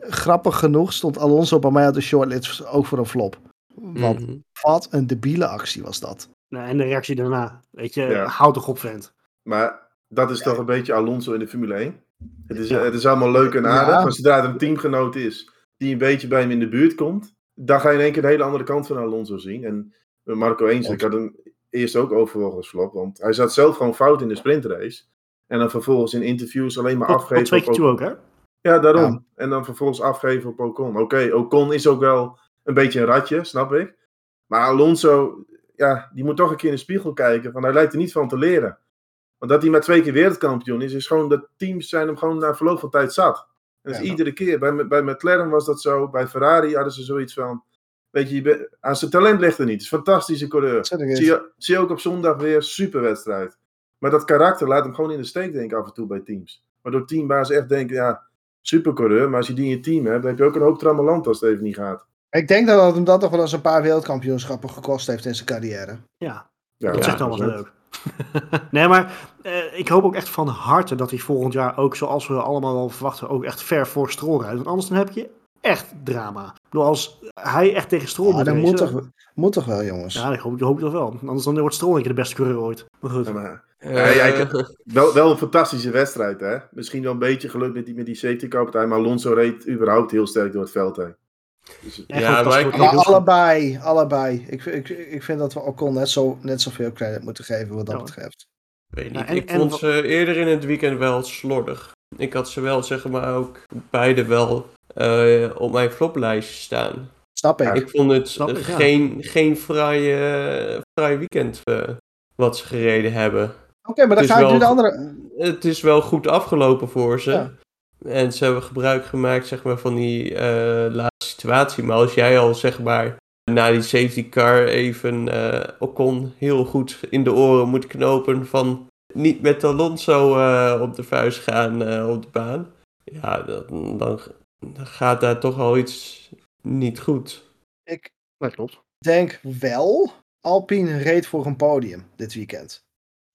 grappig genoeg stond Alonso bij mij op de shortlist ook voor een flop. Want Mhm. wat een debiele actie was dat. Nee, en de reactie daarna. Weet je, Ja. houd toch op, vent. Maar dat is toch een beetje Alonso in de Formule 1. Het is, het is allemaal leuk en aardig. Ja. Maar zodra er een teamgenoot is die een beetje bij hem in de buurt komt. Dan ga je in één keer de hele andere kant van Alonso zien. En Marco eens, ik had hem eerst ook overwogen als flop. Want hij zat zelf gewoon fout in de sprintrace. En dan vervolgens in interviews alleen maar Tot, afgeven. op keer toe ook, hè? Ja, daarom. Ja. En dan vervolgens afgeven op Ocon. Oké, Ocon is ook wel een beetje een ratje, snap ik. Maar Alonso, ja, die moet toch een keer in de spiegel kijken. Want hij lijkt er niet van te leren. Want dat hij maar twee keer wereldkampioen is, is gewoon dat teams zijn hem gewoon na verloop van tijd zat. En dat is Ja. iedere keer. Bij, bij McLaren was dat zo. Bij Ferrari hadden ze zoiets van. Weet je, aan zijn talent ligt er niet. Het is een fantastische coureur. Zeg ik eens. Zie je, zie je ook op zondag weer superwedstrijd. Maar dat karakter laat hem gewoon in de steek, denk ik, af en toe bij teams. Waardoor teambaas echt denken, ja, supercoureur, maar als je die in je team hebt, dan heb je ook een hoop trammeland als het even niet gaat. Ik denk dat het hem dat toch wel eens een paar wereldkampioenschappen gekost heeft in zijn carrière. Ja, Ja, dat zegt dan wel leuk. [laughs] nee, maar eh, ik hoop ook echt van harte dat hij volgend jaar ook, zoals we allemaal wel verwachten, ook echt ver voor Stroll rijdt. Want anders dan heb je echt drama. Ik bedoel, als hij echt tegen Stroll Ah, moet dat racen, moet toch, moet toch wel, jongens. Ja, ik hoop, ik hoop het wel. Anders dan wordt Stroll een keer de beste coureur ooit. Maar goed. Ja, maar Eh, Ja, ja, ik- wel, wel een fantastische wedstrijd, hè. Misschien wel een beetje geluk met die, met die safety car partij, maar Alonso reed überhaupt heel sterk door het veld heen. Dus, Ja, maar ik- allebei, allebei. Ik, ik, ik vind dat we Ocon net, zo, net zoveel credit moeten geven wat dat Ja. betreft. Weet niet. Ja, en- ik en vond ze eerder in het weekend wel slordig. Ik had ze wel, zeg maar, ook beide wel eh, op mijn floplijstje staan. Snap ik. Ik vond het Snap ik, eh, ja. geen, geen fraai, eh, fraai weekend eh, wat ze gereden hebben. Oké, maar dan Het is ga ik nu de andere... Het is wel goed afgelopen voor ze. Ja. En ze hebben gebruik gemaakt zeg maar, van die eh, laatste situatie. Maar als jij al zeg maar, na die safety car even eh Ocon heel goed in de oren moet knopen van niet met Alonso eh, op de vuist gaan eh, op de baan. Ja, dan, dan, dan gaat daar toch al iets niet goed. Ik Dat klopt. denk wel, Alpine reed voor een podium dit weekend.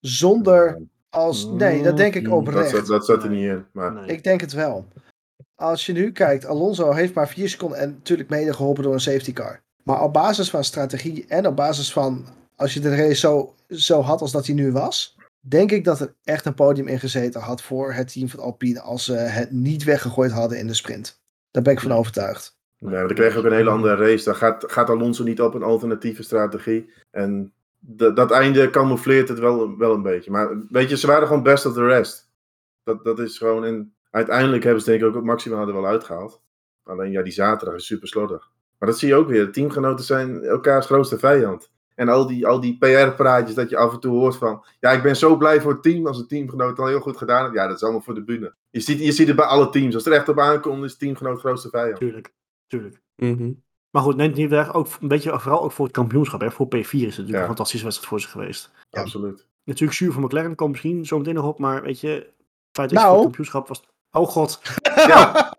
Zonder als... Nee, dat denk ik dat, oprecht. zat, dat zat er niet in. Maar Nee. Ik denk het wel. Als je nu kijkt, Alonso heeft maar vier seconden en natuurlijk mede geholpen door een safety car. Maar op basis van strategie en op basis van als je de race zo, zo had als dat hij nu was, denk ik dat er echt een podium in gezeten had voor het team van Alpine als ze het niet weggegooid hadden in de sprint. Daar ben ik van overtuigd. Nee, maar dan kreeg je ook een hele andere race. Dan gaat, gaat Alonso niet op een alternatieve strategie. En dat einde camoufleert het wel, wel een beetje. Maar weet je, ze waren gewoon best of the rest. Dat, dat is gewoon... En uiteindelijk hebben ze denk ik ook het maximale er wel uitgehaald. Alleen ja, die zaterdag is super slordig. Maar dat zie je ook weer. Teamgenoten zijn elkaars grootste vijand. En al die, al die PR-praatjes dat je af en toe hoort van... Ja, ik ben zo blij voor het team als een teamgenoot al heel goed gedaan heeft. Ja, dat is allemaal voor de bühne. Je ziet, je ziet het bij alle teams. Als het er echt op aankomt, is teamgenoot grootste vijand. Tuurlijk. Tuurlijk. Mhm. Maar goed, neemt niet weg. Ook een beetje, vooral ook voor het kampioenschap. Hè. Voor P4 is het natuurlijk Ja. een fantastische wedstrijd voor ze geweest. Ja. Absoluut. Natuurlijk zuur voor McLaren, komt misschien zo meteen nog op. Maar weet je, het feit dat Nou. voor het kampioenschap was... Oh god. [laughs] Ja.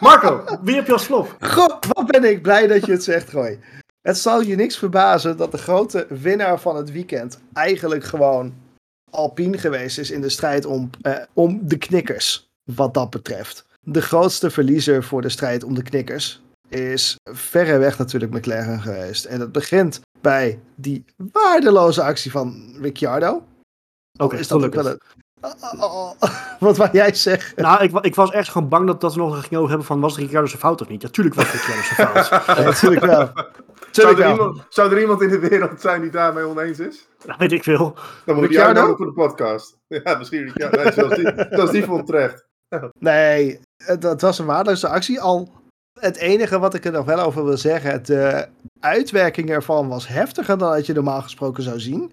Marco, wie heb je als flop? God, wat ben ik blij dat je het zegt, gooi. Het zal je niks verbazen dat de grote winnaar van het weekend eigenlijk gewoon Alpine geweest is in de strijd om, eh, om de knikkers. Wat dat betreft. De grootste verliezer voor de strijd om de knikkers is verreweg natuurlijk McLaren geweest. En dat begint bij die waardeloze actie van Ricciardo. Oké, is dat ook gelukkig. wel een... Oh, oh, oh. [laughs] Wat wou jij zeggen? Nou, ik, ik was echt gewoon bang dat, dat we nog ging over hebben van was Ricciardo zijn fout of niet? Ja, tuurlijk was het Ricciardo zijn fout. [laughs] Ja, natuurlijk wel. Zou er, iemand, zou er iemand in de wereld zijn die daarmee oneens is? Dat weet ik veel. Dan moet Ricciardo? uitnodigen voor de podcast. Ja, misschien Ricciardo. Nee, zoals die, zoals die vond terecht. Nee, het, het was een waardeloze actie. Al het enige wat ik er nog wel over wil zeggen, de uitwerking ervan was heftiger dan dat je normaal gesproken zou zien.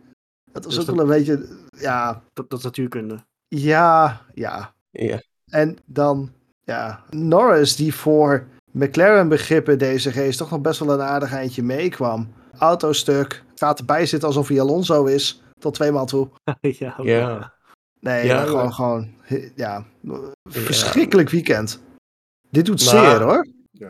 Het was Dus ook dat- wel een beetje, ja, Dat, dat is natuurkunde. ja, ja. Ja. En dan, ja, Norris die voor McLaren begrippen deze race toch nog best wel een aardig eindje meekwam. Autostuk, gaat erbij zitten alsof hij Alonso is, tot tweemaal toe. [laughs] ja, Ja. Nee, Ja, gewoon, gewoon, ja, verschrikkelijk weekend. Dit doet Maar- zeer hoor. Ja.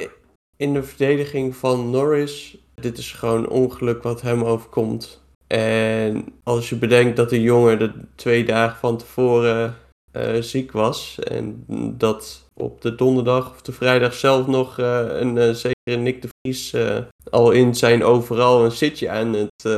In de verdediging van Norris, dit is gewoon ongeluk wat hem overkomt. En als je bedenkt dat de jongen de twee dagen van tevoren eh, ziek was. En dat op de donderdag of de vrijdag zelf nog eh, een eh, zekere Nick de Vries al in zijn overal een zitje aan het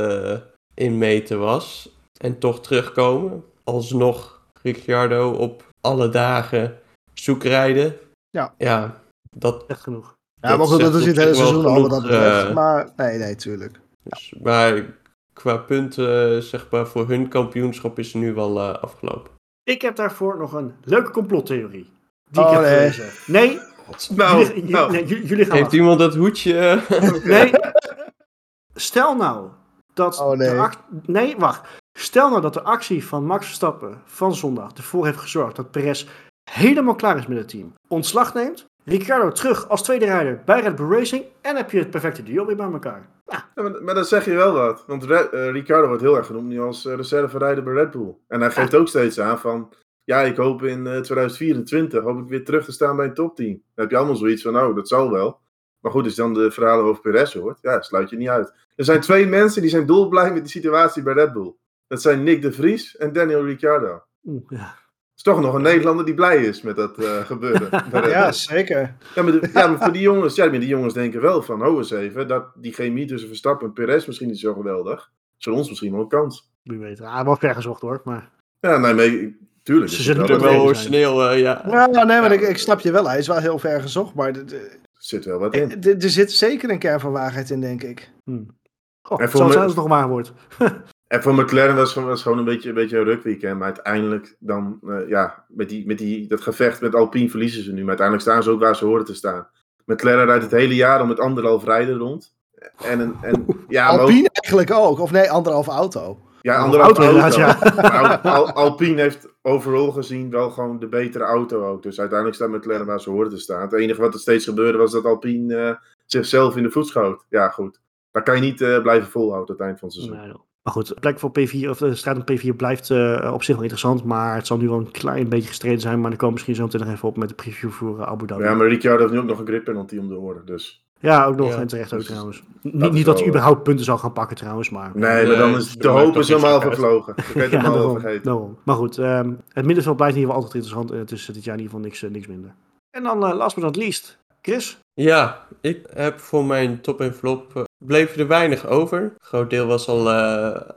inmeten was. En toch terugkomen. Alsnog Ricciardo op alle dagen zoekrijden. Ja. Ja, dat Echt genoeg. Ja, maar goed, dat is op het hele seizoen al wat dat betreft. eh, maar nee, nee, tuurlijk. Dus, maar qua punten, zeg maar, voor hun kampioenschap is het nu wel eh, afgelopen. Ik heb daarvoor nog een leuke complottheorie. Die Oh, ik heb nee. gelezen. Nee, Nou, jullie, nou. nee, jullie, jullie gaan Heeft iemand dat hoedje? [laughs] Nee. Stel nou dat Oh, nee. de nee, wacht. Stel nou dat de actie van Max Verstappen van zondag ervoor heeft gezorgd dat Perez helemaal klaar is met het team. Ontslag neemt, Ricciardo terug als tweede rijder bij Red Bull Racing en heb je het perfecte duo weer bij elkaar. Ja, Ja, maar, maar dan zeg je wel wat. Want Re- eh, Ricardo wordt heel erg genoemd nu als uh, reserverijder bij Red Bull. En hij geeft ook steeds aan van... Ja, ik hoop in eh, 2024 hoop ik weer terug te staan bij een topteam. Dan heb je allemaal zoiets van, nou, dat zal wel. Maar goed, als je dan de verhalen over Perez hoort, ja, sluit je niet uit. Er zijn twee mensen die zijn dolblij met de situatie bij Red Bull. Dat zijn Nick de Vries en Daniel Ricciardo. oeh, ja. Is toch nog een Nederlander die blij is met dat eh, gebeuren. [laughs] Ja, zeker. Ja, maar, de- ja, maar voor die jongens, ja, maar die jongens denken wel van, oh eens even, dat die chemie tussen Verstappen en Perez misschien niet zo geweldig. Voor ons misschien wel een kans. Wie weet. Ah, wel ver gezocht hoor, maar... Ja, nee, maar ik- tuurlijk. Ze zullen het er wel, origineel, eh, ja. Ja, nee, maar Ja. ik, ik snap je wel. Hij is wel heel ver gezocht, maar d- d- zit wel wat in. d- er zit zeker een kern van waarheid in, denk ik. Hm. Goh, En het voor zal me- zijn als het nog waar wordt. [laughs] En voor McLaren was het was gewoon een beetje, een beetje een rukweekend. Maar uiteindelijk dan, eh, ja, met, die, met die, dat gevecht met Alpine verliezen ze nu. Maar uiteindelijk staan ze ook waar ze horen te staan. McLaren rijdt het hele jaar al met anderhalf rijden rond. En, een- en, ja, ook- Alpine eigenlijk ook. Of nee, anderhalf auto. ja, anderhalf auto ja. Maar Al- Al- Alpine heeft overal gezien wel gewoon de betere auto ook. Dus uiteindelijk staat McLaren waar ze horen te staan. Het enige wat er steeds gebeurde was dat Alpine eh, zichzelf in de voet schoot. Ja, goed. Dat kan je niet eh, blijven volhouden tot het eind van het seizoen. Nee. Maar goed, de plek voor P4, of de strijd om P4 blijft eh, op zich wel interessant. Maar het zal nu wel een klein beetje gestreden zijn. Maar dan komen we misschien zo meteen nog even op met de preview voor eh, Abu Dhabi. Ja, maar Ricciardo heeft nu ook nog een grip penalty om de oren. Dus. Ja, ook nog. Ja. En terecht ook Dus trouwens. Niet, niet dat hij überhaupt punten zal gaan pakken trouwens, maar... Nee, maar dan is de hoop is helemaal vervlogen. Je [laughs] het Ja, helemaal vergeten. daarom. Maar goed, ehm, het middenveld blijft in ieder geval altijd interessant. En het is dit jaar in ieder geval niks, eh, niks minder. En dan eh, last but not least, Chris. Ja, ik heb voor mijn top en flop eh, bleef er weinig over. Een groot deel was al, eh,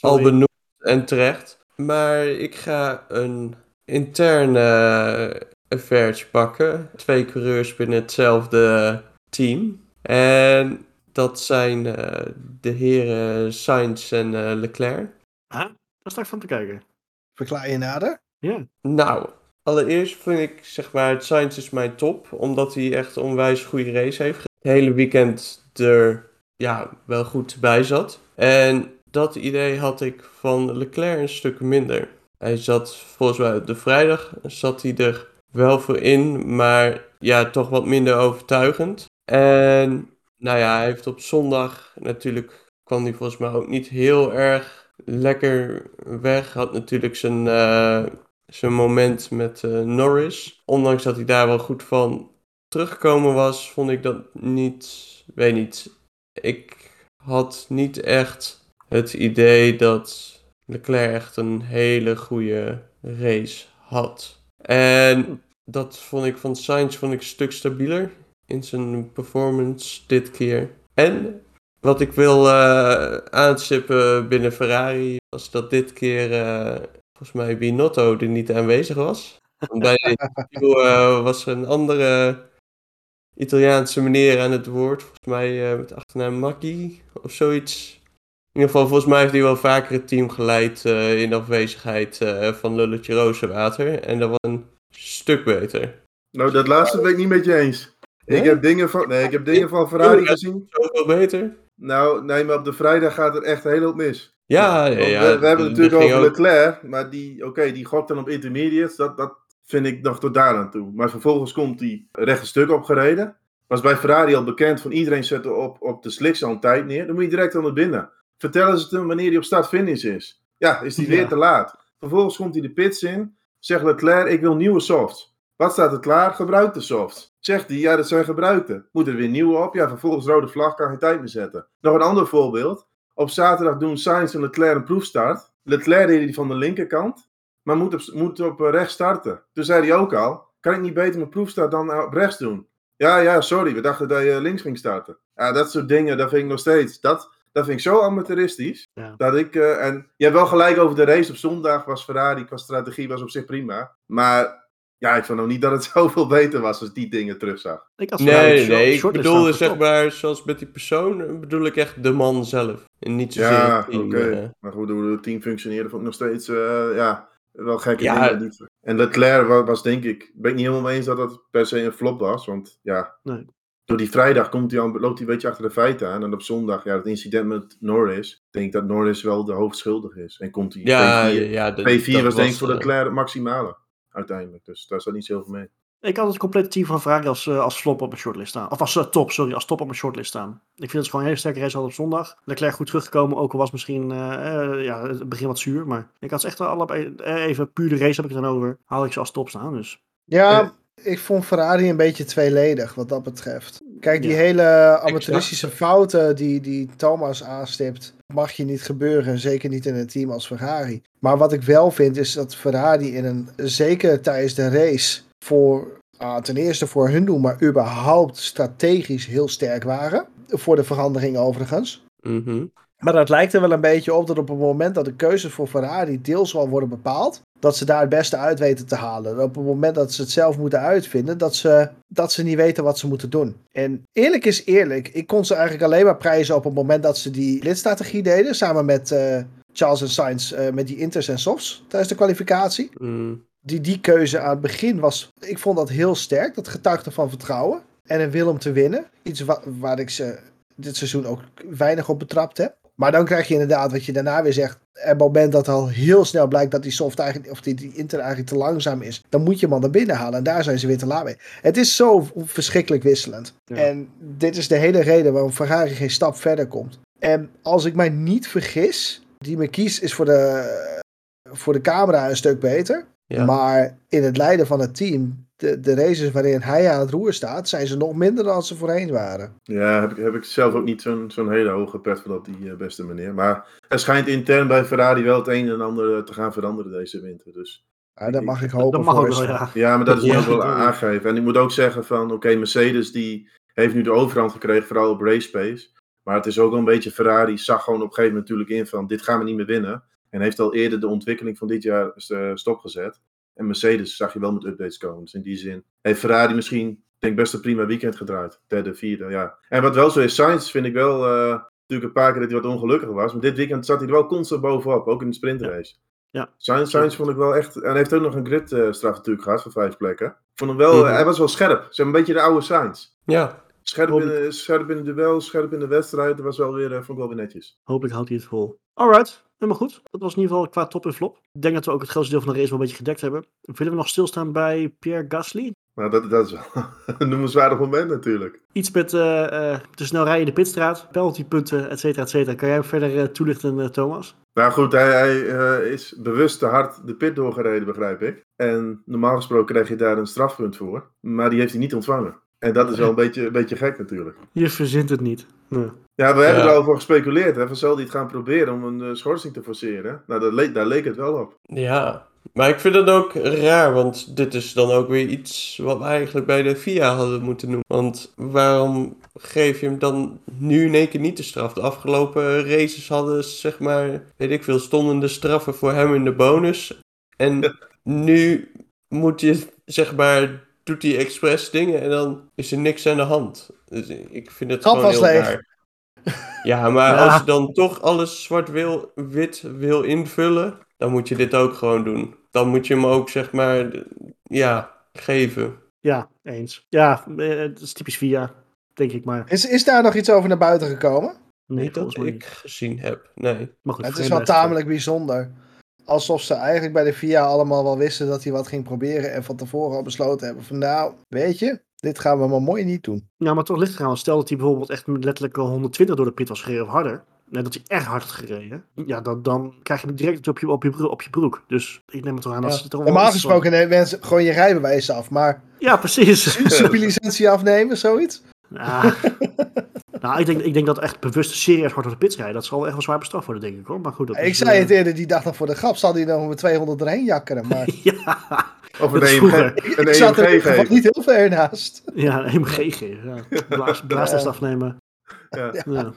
al benoemd en terecht. Maar ik ga een interne eh, affairtje pakken. Twee coureurs binnen hetzelfde team. En dat zijn eh, de heren Sainz en eh, Leclerc. Huh? Daar sta ik van te kijken. Verklaar je nader? Ja. Nou, allereerst vind ik, zeg maar, Sainz is mijn top. Omdat hij echt een onwijs goede race heeft. Het hele weekend er, ja, wel goed bij zat. En dat idee had ik van Leclerc een stuk minder. Hij zat, volgens mij, de vrijdag zat hij er wel voor in. Maar ja, toch wat minder overtuigend. En, nou ja, hij heeft op zondag natuurlijk, kwam hij volgens mij ook niet heel erg lekker weg. Had natuurlijk zijn... eh, zijn moment met eh, Norris. Ondanks dat hij daar wel goed van teruggekomen was, vond ik dat niet, weet niet. ik had niet echt het idee dat Leclerc echt een hele goede race had. En dat vond ik van Sainz vond ik een stuk stabieler in zijn performance dit keer. En wat ik wil uh, binnen Ferrari was dat dit keer uh, volgens mij Binotto er niet aanwezig was. Want bij de uh, was er een andere Italiaanse meneer aan het woord. Volgens mij met achternaam Macchi of zoiets. In ieder geval, volgens mij heeft hij wel vaker het team geleid in afwezigheid van Lulletje Rozenwater. En dat was een stuk beter. Nou, dat laatste ben ik niet met je eens. Ik heb dingen van, nee, ik heb dingen van Ferrari gezien. Zoveel beter? Nou, nee, maar op de vrijdag gaat er echt heel wat mis. Ja, ja, ja. We, we hebben het natuurlijk over Leclerc, maar die, oké, die gokt dan op intermediates. Dat, dat vind ik nog tot daar aan toe. Maar vervolgens komt hij recht een stuk opgereden. Was bij Ferrari al bekend van iedereen zette op, op de slicks al een tijd neer. Dan moet je direct aan het binnen. Vertellen ze het hem wanneer hij op start-finish is. Ja, is hij weer te laat. Vervolgens komt hij de pits in. Zegt Leclerc, ik wil nieuwe softs. Wat staat er klaar? Gebruikte softs. Zegt hij, ja, dat zijn gebruikte. Moet er weer nieuwe op? Ja, vervolgens rode vlag, kan geen tijd meer zetten. Nog een ander voorbeeld. Op zaterdag doen Sainz en Leclerc een proefstart. Leclerc deed die van de linkerkant, maar moet op, moet op eh, rechts starten. Toen zei hij ook al, kan ik niet beter mijn proefstart dan op rechts doen? Ja, ja, sorry, we dachten dat je links ging starten. Ja, dat soort dingen, dat vind ik nog steeds. Dat, dat vind ik zo amateuristisch. Dat ik, uh, en je hebt wel gelijk over de race op zondag. Was Ferrari qua strategie was op zich prima. Maar ja, ik vond nog niet dat het [laughs] zoveel beter was als die dingen terugzag. Ik als nee, nee, ik bedoelde zeg maar, zoals met die persoon, bedoel ik echt de man zelf. En niet zozeer ja, oké. Okay. Uh... Maar goed, hoe het team functioneerde vond ik nog steeds, uh, ja, wel gekke ja. dingen. En Leclerc was, was denk ik, ben ik niet helemaal mee eens dat dat per se een flop was. Want ja, nee door die vrijdag komt hij aan, loopt hij een beetje achter de feiten aan. En op zondag, ja, het incident met Norris. Ik denk dat Norris wel de hoofdschuldige is. En komt hij. Ja, P4, ja, de, P4 was denk ik voor de Leclerc het maximale. Uiteindelijk. Dus daar staat niet zoveel mee. Ik had het complete team van Ferrari als, uh, als flop op mijn shortlist staan. Of als uh, top, sorry, als top op mijn shortlist staan. Ik vind het gewoon een hele sterke race op zondag. Leclerc goed teruggekomen, ook al was misschien uh, ja, het begin wat zuur. Maar ik had ze echt allebei, even puur de race heb ik het dan over. Haal ik ze als top staan, dus. Ja, ik vond Ferrari een beetje tweeledig wat dat betreft. Kijk, die hele amateuristische fouten die, die Thomas aanstipt, mag je niet gebeuren. Zeker niet in een team als Ferrari. Maar wat ik wel vind is dat Ferrari in een, zeker tijdens de race, voor uh, ten eerste voor hun doen, maar überhaupt strategisch heel sterk waren. Voor de verandering overigens. Mm Maar dat lijkt er wel een beetje op dat op het moment dat de keuzes voor Ferrari deels wel worden bepaald, dat ze daar het beste uit weten te halen. Op het moment dat ze het zelf moeten uitvinden, dat ze, dat ze niet weten wat ze moeten doen. En eerlijk is eerlijk, ik kon ze eigenlijk alleen maar prijzen op het moment dat ze die lidstrategie deden, samen met uh, Charles en Sainz, uh, met die inters en softs tijdens de kwalificatie. Mm. Die, die keuze aan het begin was, ik vond dat heel sterk. Dat getuigde van vertrouwen en een wil om te winnen. Iets wa waar ik ze dit seizoen ook weinig op betrapt heb. Maar dan krijg je inderdaad wat je daarna weer zegt. Op het moment dat al heel snel blijkt dat die soft eigenlijk, of die, die inter eigenlijk te langzaam is, dan moet je hem al naar binnen halen. En daar zijn ze weer te laat mee. Het is zo verschrikkelijk wisselend. En dit is de hele reden waarom Ferrari geen stap verder komt. En als ik mij niet vergis, die me kies is voor de, voor de camera een stuk beter. Maar in het leiden van het team de, de races waarin hij aan het roer staat, zijn ze nog minder dan ze voorheen waren. Ja, heb ik, heb ik zelf ook niet zo'n zo'n hele hoge pet voor op die uh, beste meneer. Maar er schijnt intern bij Ferrari wel het een en ander eh, te gaan veranderen deze winter. Dus ja, dat mag ik hopen. Dat mag ook wel, ja. ja. maar dat [laughs] is ja, wel aangegeven. En ik moet ook zeggen van, oké, Mercedes die heeft nu de overhand gekregen, vooral op race pace. Maar het is ook wel een beetje, Ferrari zag gewoon op een gegeven moment natuurlijk in van, dit gaan we niet meer winnen. En heeft al eerder de ontwikkeling van dit jaar uh, stopgezet. En Mercedes zag je wel met updates komen. Dus in die zin heeft Ferrari misschien, denk best een prima weekend gedraaid. Derde, vierde, ja. En wat wel zo is, Sainz vind ik wel, uh, natuurlijk een paar keer dat hij wat ongelukkig was. Maar dit weekend zat hij er wel constant bovenop, ook in de sprintrace. Ja. Sainz, Sainz vond ik wel echt, en hij heeft ook nog een gridstraf uh, natuurlijk gehad van vijf plekken. Vond hem wel, mm -hmm. hij was wel scherp. Zeg een beetje de oude Sainz. Ja. Scherp in, scherp in de duel, scherp in de wedstrijd. Dat was wel weer, uh, vond ik wel weer netjes. Hopelijk houdt hij het vol. Alright, helemaal goed. Dat was in ieder geval qua top en flop. Ik denk dat we ook het grootste deel van de race wel een beetje gedekt hebben. Willen we nog stilstaan bij Pierre Gasly? Nou, dat, dat is wel [laughs] een noemenswaardig moment natuurlijk. Iets met uh, uh, te snel rijden in de pitstraat, penaltypunten, et cetera, et cetera. Kan jij hem verder uh, toelichten, Thomas? Nou goed, hij, hij is bewust te hard de pit doorgereden, begrijp ik. En normaal gesproken krijg je daar een strafpunt voor. Maar die heeft hij niet ontvangen. En dat is wel een beetje, een beetje gek natuurlijk. Je verzint het niet. Nee. Ja, we hebben Ja. er al voor gespeculeerd. Hè? Van zal hij het gaan proberen om een eh, schorsing te forceren? Nou, dat leek, daar leek het wel op. Ja, maar ik vind het ook raar, want dit is dan ook weer iets wat we eigenlijk bij de FIA hadden moeten noemen. Want waarom geef je hem dan nu in één keer niet de straf? De afgelopen races hadden, zeg maar, weet ik veel, stonden de straffen voor hem in de bonus. En [laughs] nu moet je, zeg maar, doet hij expres dingen en dan is er niks aan de hand. Dus ik vind het gewoon heel leeg. raar. Ja, maar [laughs] Ja. als je dan toch alles zwart-wit wil invullen, dan moet je dit ook gewoon doen. Dan moet je hem ook, zeg maar, ja, geven. Ja, eens. Ja, eh, het is typisch via, denk ik maar. Is, is daar nog iets over naar buiten gekomen? Nee, niet dat ik niet. gezien heb, nee. Maar goed, het is wel het tamelijk bijzonder. Alsof ze eigenlijk bij de VIA allemaal wel wisten dat hij wat ging proberen. En van tevoren al besloten hebben van nou, weet je, dit gaan we maar mooi niet doen. Ja, maar toch ligt het eraan. Stel dat hij bijvoorbeeld echt letterlijk al 120 door de pit was gereden of harder. Net dat hij echt hard had gereden. Ja, dan, dan krijg je hem direct op je, op, je, op je broek. Dus ik neem het toch aan dat Ja. ze het er wel Normaal gesproken nemen mensen gewoon je rijbewijs af. Maar Ja, precies. [laughs] superlicentie afnemen, zoiets? Ja. [laughs] nou, ik denk, ik denk dat echt bewust serieus hard door de pits rijden. Dat zal echt wel zwaar bestraft worden, denk ik hoor. Maar goed, dat Ik is, zei eh, het eerder die dag nog voor de grap. Zal hij nog met 200 erheen jakkeren. Maar [laughs] ja, Of Dat een, EMG, een ik zat er in EMG ieder geval geven. niet heel ver naast. ja, een MG geven. Ja. Blaas, blaastest Ja. afnemen. Ja. Ja.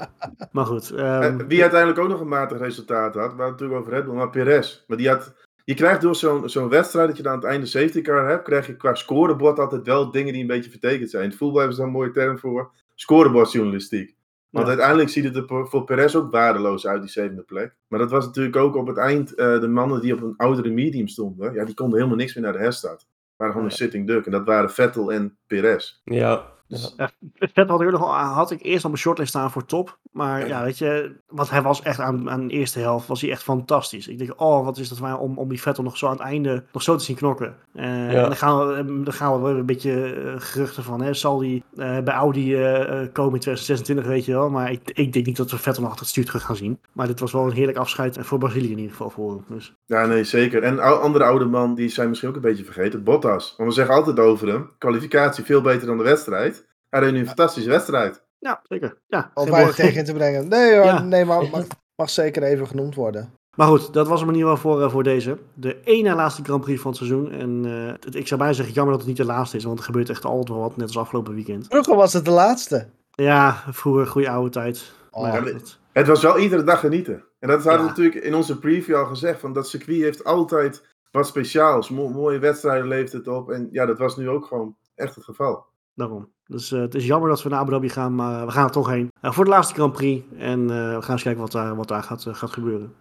Maar goed. Eh, ehm, Wie uiteindelijk ook nog een matig resultaat had, we hadden het natuurlijk over Red Bull, maar Perez. Maar die had, je krijgt door zo'n zo'n wedstrijd dat je dan aan het einde safety car hebt, krijg je qua scorebord altijd wel dingen die een beetje vertekend zijn. In het voetbal hebben ze daar een mooie term voor, scorebordjournalistiek. Want Ja. uiteindelijk ziet het er voor- voor Perez ook waardeloos uit, die zevende plek. Maar dat was natuurlijk ook op het eind, eh, de mannen die op een oudere medium stonden, ja, die konden helemaal niks meer naar de herstart. waren gewoon een sitting duck. En dat waren Vettel en Perez. Ja, Dus, ja, Vet had, ik nog al- had ik eerst op mijn shortlist staan voor top. Maar ja, weet je, want hij was echt aan, aan de eerste helft was hij echt fantastisch. Ik denk, oh, wat is dat waar om, om die Vettel nog zo aan het einde nog zo te zien knokken. Eh, En dan gaan, we, dan gaan we een beetje eh, geruchten van, hè, zal die eh, bij Audi eh, eh, komen in 2026, weet je wel. Maar ik, ik denk niet dat we Vettel nog achter het stuur terug gaan zien. Maar dit was wel een heerlijk afscheid en voor Brazilië in ieder geval voor hem. Dus, Ja, nee, zeker. En andere oude man, die zijn misschien ook een beetje vergeten. Bottas. Want we zeggen altijd over hem, kwalificatie veel beter dan de wedstrijd. Hij reed nu een fantastische wedstrijd. ja, zeker. Ja, Om weinig woord. tegen in te brengen. Nee hoor, Ja. nee, maar mag, mag zeker even genoemd worden. Maar goed, dat was hem in ieder geval voor, eh, voor deze. De één na laatste Grand Prix van het seizoen. En eh, het- ik zou bijna zeggen, jammer dat het niet de laatste is. Want er gebeurt echt altijd wel wat, net als afgelopen weekend. Vroeger was het de laatste. Ja, vroeger, goede oude tijd. Oh, Maar ja, Het was wel iedere dag genieten. En dat hadden we natuurlijk in onze preview al gezegd. Van dat circuit heeft altijd wat speciaals. Mo- mooie wedstrijden levert het op. En ja, dat was nu ook gewoon echt het geval. daarom. Dus eh, het is jammer dat we naar Abu Dhabi gaan, maar we gaan er toch heen. Eh, voor de laatste Grand Prix. En eh, we gaan eens kijken wat daar, wat daar gaat, gaat gebeuren.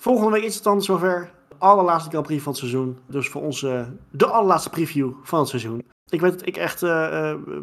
Volgende week is het dan zover. De allerlaatste Grand Prix van het seizoen. Dus voor ons de allerlaatste preview van het seizoen. Ik weet dat ik echt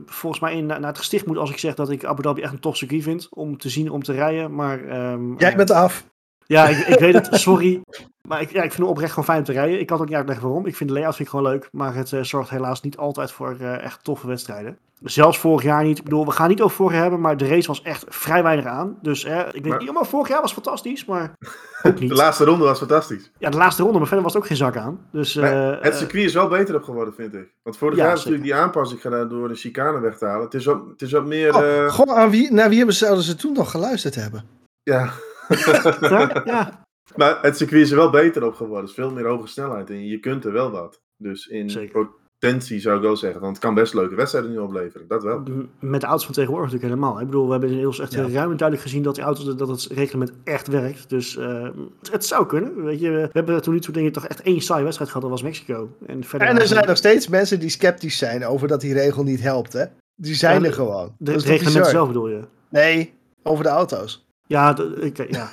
volgens mij in, naar het gesticht moet als ik zeg dat ik Abu Dhabi echt een tof circuit vind. Om te zien, om te rijden. Maar, ehm, Jij bent af. Ja, ik, ik weet het, sorry. Maar ik, ja, ik vind het oprecht gewoon fijn om te rijden. Ik kan het ook niet uitleggen waarom. Ik vind de layout vind ik gewoon leuk. Maar het eh, zorgt helaas niet altijd voor eh, echt toffe wedstrijden. Zelfs vorig jaar niet. Ik bedoel, we gaan niet over vorig jaar hebben. Maar de race was echt vrij weinig aan. Dus eh, ik weet Maar- niet, maar vorig jaar was fantastisch. Maar [laughs] ook De niet. laatste ronde was fantastisch. Ja, de laatste ronde. Maar verder was het ook geen zak aan. Dus Maar eh, het circuit is wel beter op geworden, vind ik. Want vorig Ja, jaar is natuurlijk die aanpassing gedaan door de chicane weg te halen. Het is wat, het is wat meer... Oh, eh, goh, aan wie, naar wie hebben ze, zouden ze toen nog geluisterd hebben? ja. [laughs] ja, ja, Maar het circuit is er wel beter op geworden. Het is veel meer hoge snelheid en je kunt er wel wat. Dus in Zeker. potentie zou ik wel zeggen, want het kan best leuke wedstrijden nu opleveren. Dat wel. met de auto's van tegenwoordig natuurlijk helemaal. Ik bedoel, we hebben inmiddels echt Ja. ruim en duidelijk gezien dat die auto's, dat het reglement echt werkt. Dus eh, het, het zou kunnen. Weet je, we hebben toen nu toe denk ik toch echt één saaie wedstrijd gehad. Dat was Mexico. En, verder En er zijn nog steeds mensen die sceptisch zijn over dat die regel niet helpt, hè? Die zijn Ja, er gewoon. De, Dat het reglement bizar? zelf bedoel je? Nee, over de auto's. Ja, ik, ja.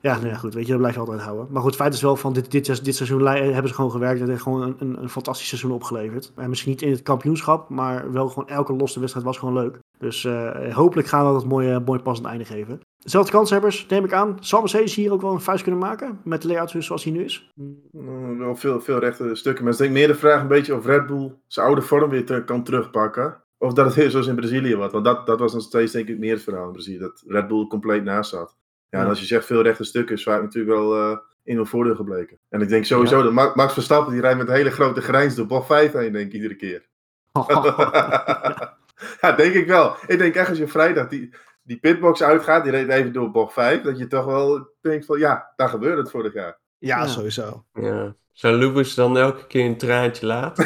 Ja, nou ja, goed, weet je, dat blijf je altijd houden. Maar goed, het feit is wel van dit, dit, dit seizoen lei- hebben ze gewoon gewerkt en gewoon een, een, fantastisch seizoen opgeleverd. En misschien niet in het kampioenschap, maar wel gewoon elke losse wedstrijd was gewoon leuk. Dus eh, hopelijk gaan we dat mooi, mooi passend einde geven. Dezelfde kanshebbers, neem ik aan. Zal Mercedes hier ook wel een vuist kunnen maken met de layout zoals hij nu is? Mm, wel veel, veel rechte stukken. Maar ik denk meer de vraag een beetje of Red Bull zijn oude vorm weer kan terugpakken. Of dat het zoals in Brazilië wat. Want dat, dat was nog steeds denk ik meer het verhaal in Brazilië. Dat Red Bull compleet naast zat. Ja, en als je zegt veel rechte stukken is vaak natuurlijk wel eh, in hun voordeel gebleken. En ik denk sowieso dat Ma- Max Verstappen die rijdt met een hele grote grijns door bocht 5 heen denk ik iedere keer. [laughs] Ja, denk ik wel. Ik denk echt als je vrijdag die, die pitbox uitgaat, die reed even door bocht 5, dat je toch wel denkt van ja, daar gebeurde het vorig jaar. Ja, Ja. sowieso. Ja. Zou Lewis dan elke keer een traantje laten?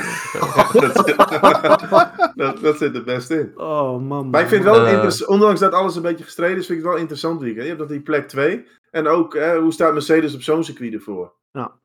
dat, [laughs] zit, dat, dat zit er best in. Oh man. Maar ik vind wel, Eh. interess- ondanks dat alles een beetje gestreden is, vind ik het wel interessant weekend. Je hebt dat die plek 2. En ook, hè, hoe staat Mercedes op zo'n circuit ervoor? Ja.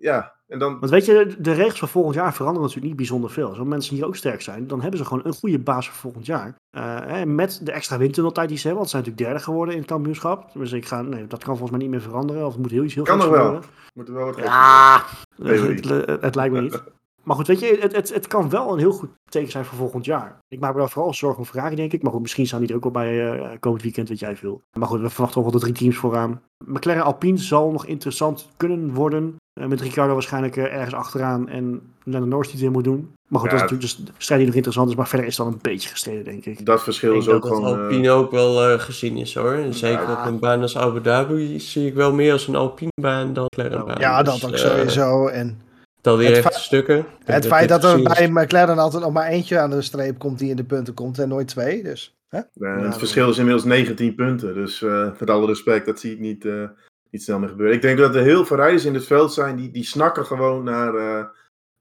Ja, en dan... Want weet je, de regels van volgend jaar veranderen natuurlijk niet bijzonder veel. Als mensen hier ook sterk zijn, dan hebben ze gewoon een goede basis voor volgend jaar. Eh, hè, met de extra windtunneltijd die ze hebben, want ze zijn natuurlijk derde geworden in het kampioenschap. Dus ik ga, nee, dat kan volgens mij niet meer veranderen. Of het moet heel iets heel Kan nog wel. Moet er wel wat Ja, [laughs] het, het lijkt me niet. [laughs] Maar goed, weet je, het, het, het kan wel een heel goed teken zijn voor volgend jaar. Ik maak me dan vooral zorgen om Ferrari, denk ik. Maar goed, misschien staan die er ook wel bij eh, komend weekend, weet jij veel. Maar goed, we verwachten toch wel de drie teams vooraan. McLaren Alpine zal nog interessant kunnen worden. Eh, met Ricardo waarschijnlijk eh, ergens achteraan en Lennon Norris die het weer moet doen. Maar goed, Ja, dat is natuurlijk dus de strijd die nog interessant is. Maar verder is het dan een beetje gestreden, denk ik. Dat verschil Ik is ook dat dat gewoon... eh, Alpine ook wel gezien is hoor. En zeker Ja. op een baan als Abu Dhabi zie ik wel meer als een Alpine-baan dan McLaren-baan. Ja, Dus, dat ook eh, sowieso. En Dat die Het stukken. Het feit dat er bij McLaren altijd nog maar eentje aan de streep komt die in de punten komt en nooit twee. Dus, hè? Ja, het verschil is inmiddels 19 punten. Dus eh, met alle respect, dat zie ik niet, eh, niet snel meer gebeuren. Ik denk dat er heel veel rijders in het veld zijn die, die snakken gewoon naar, eh,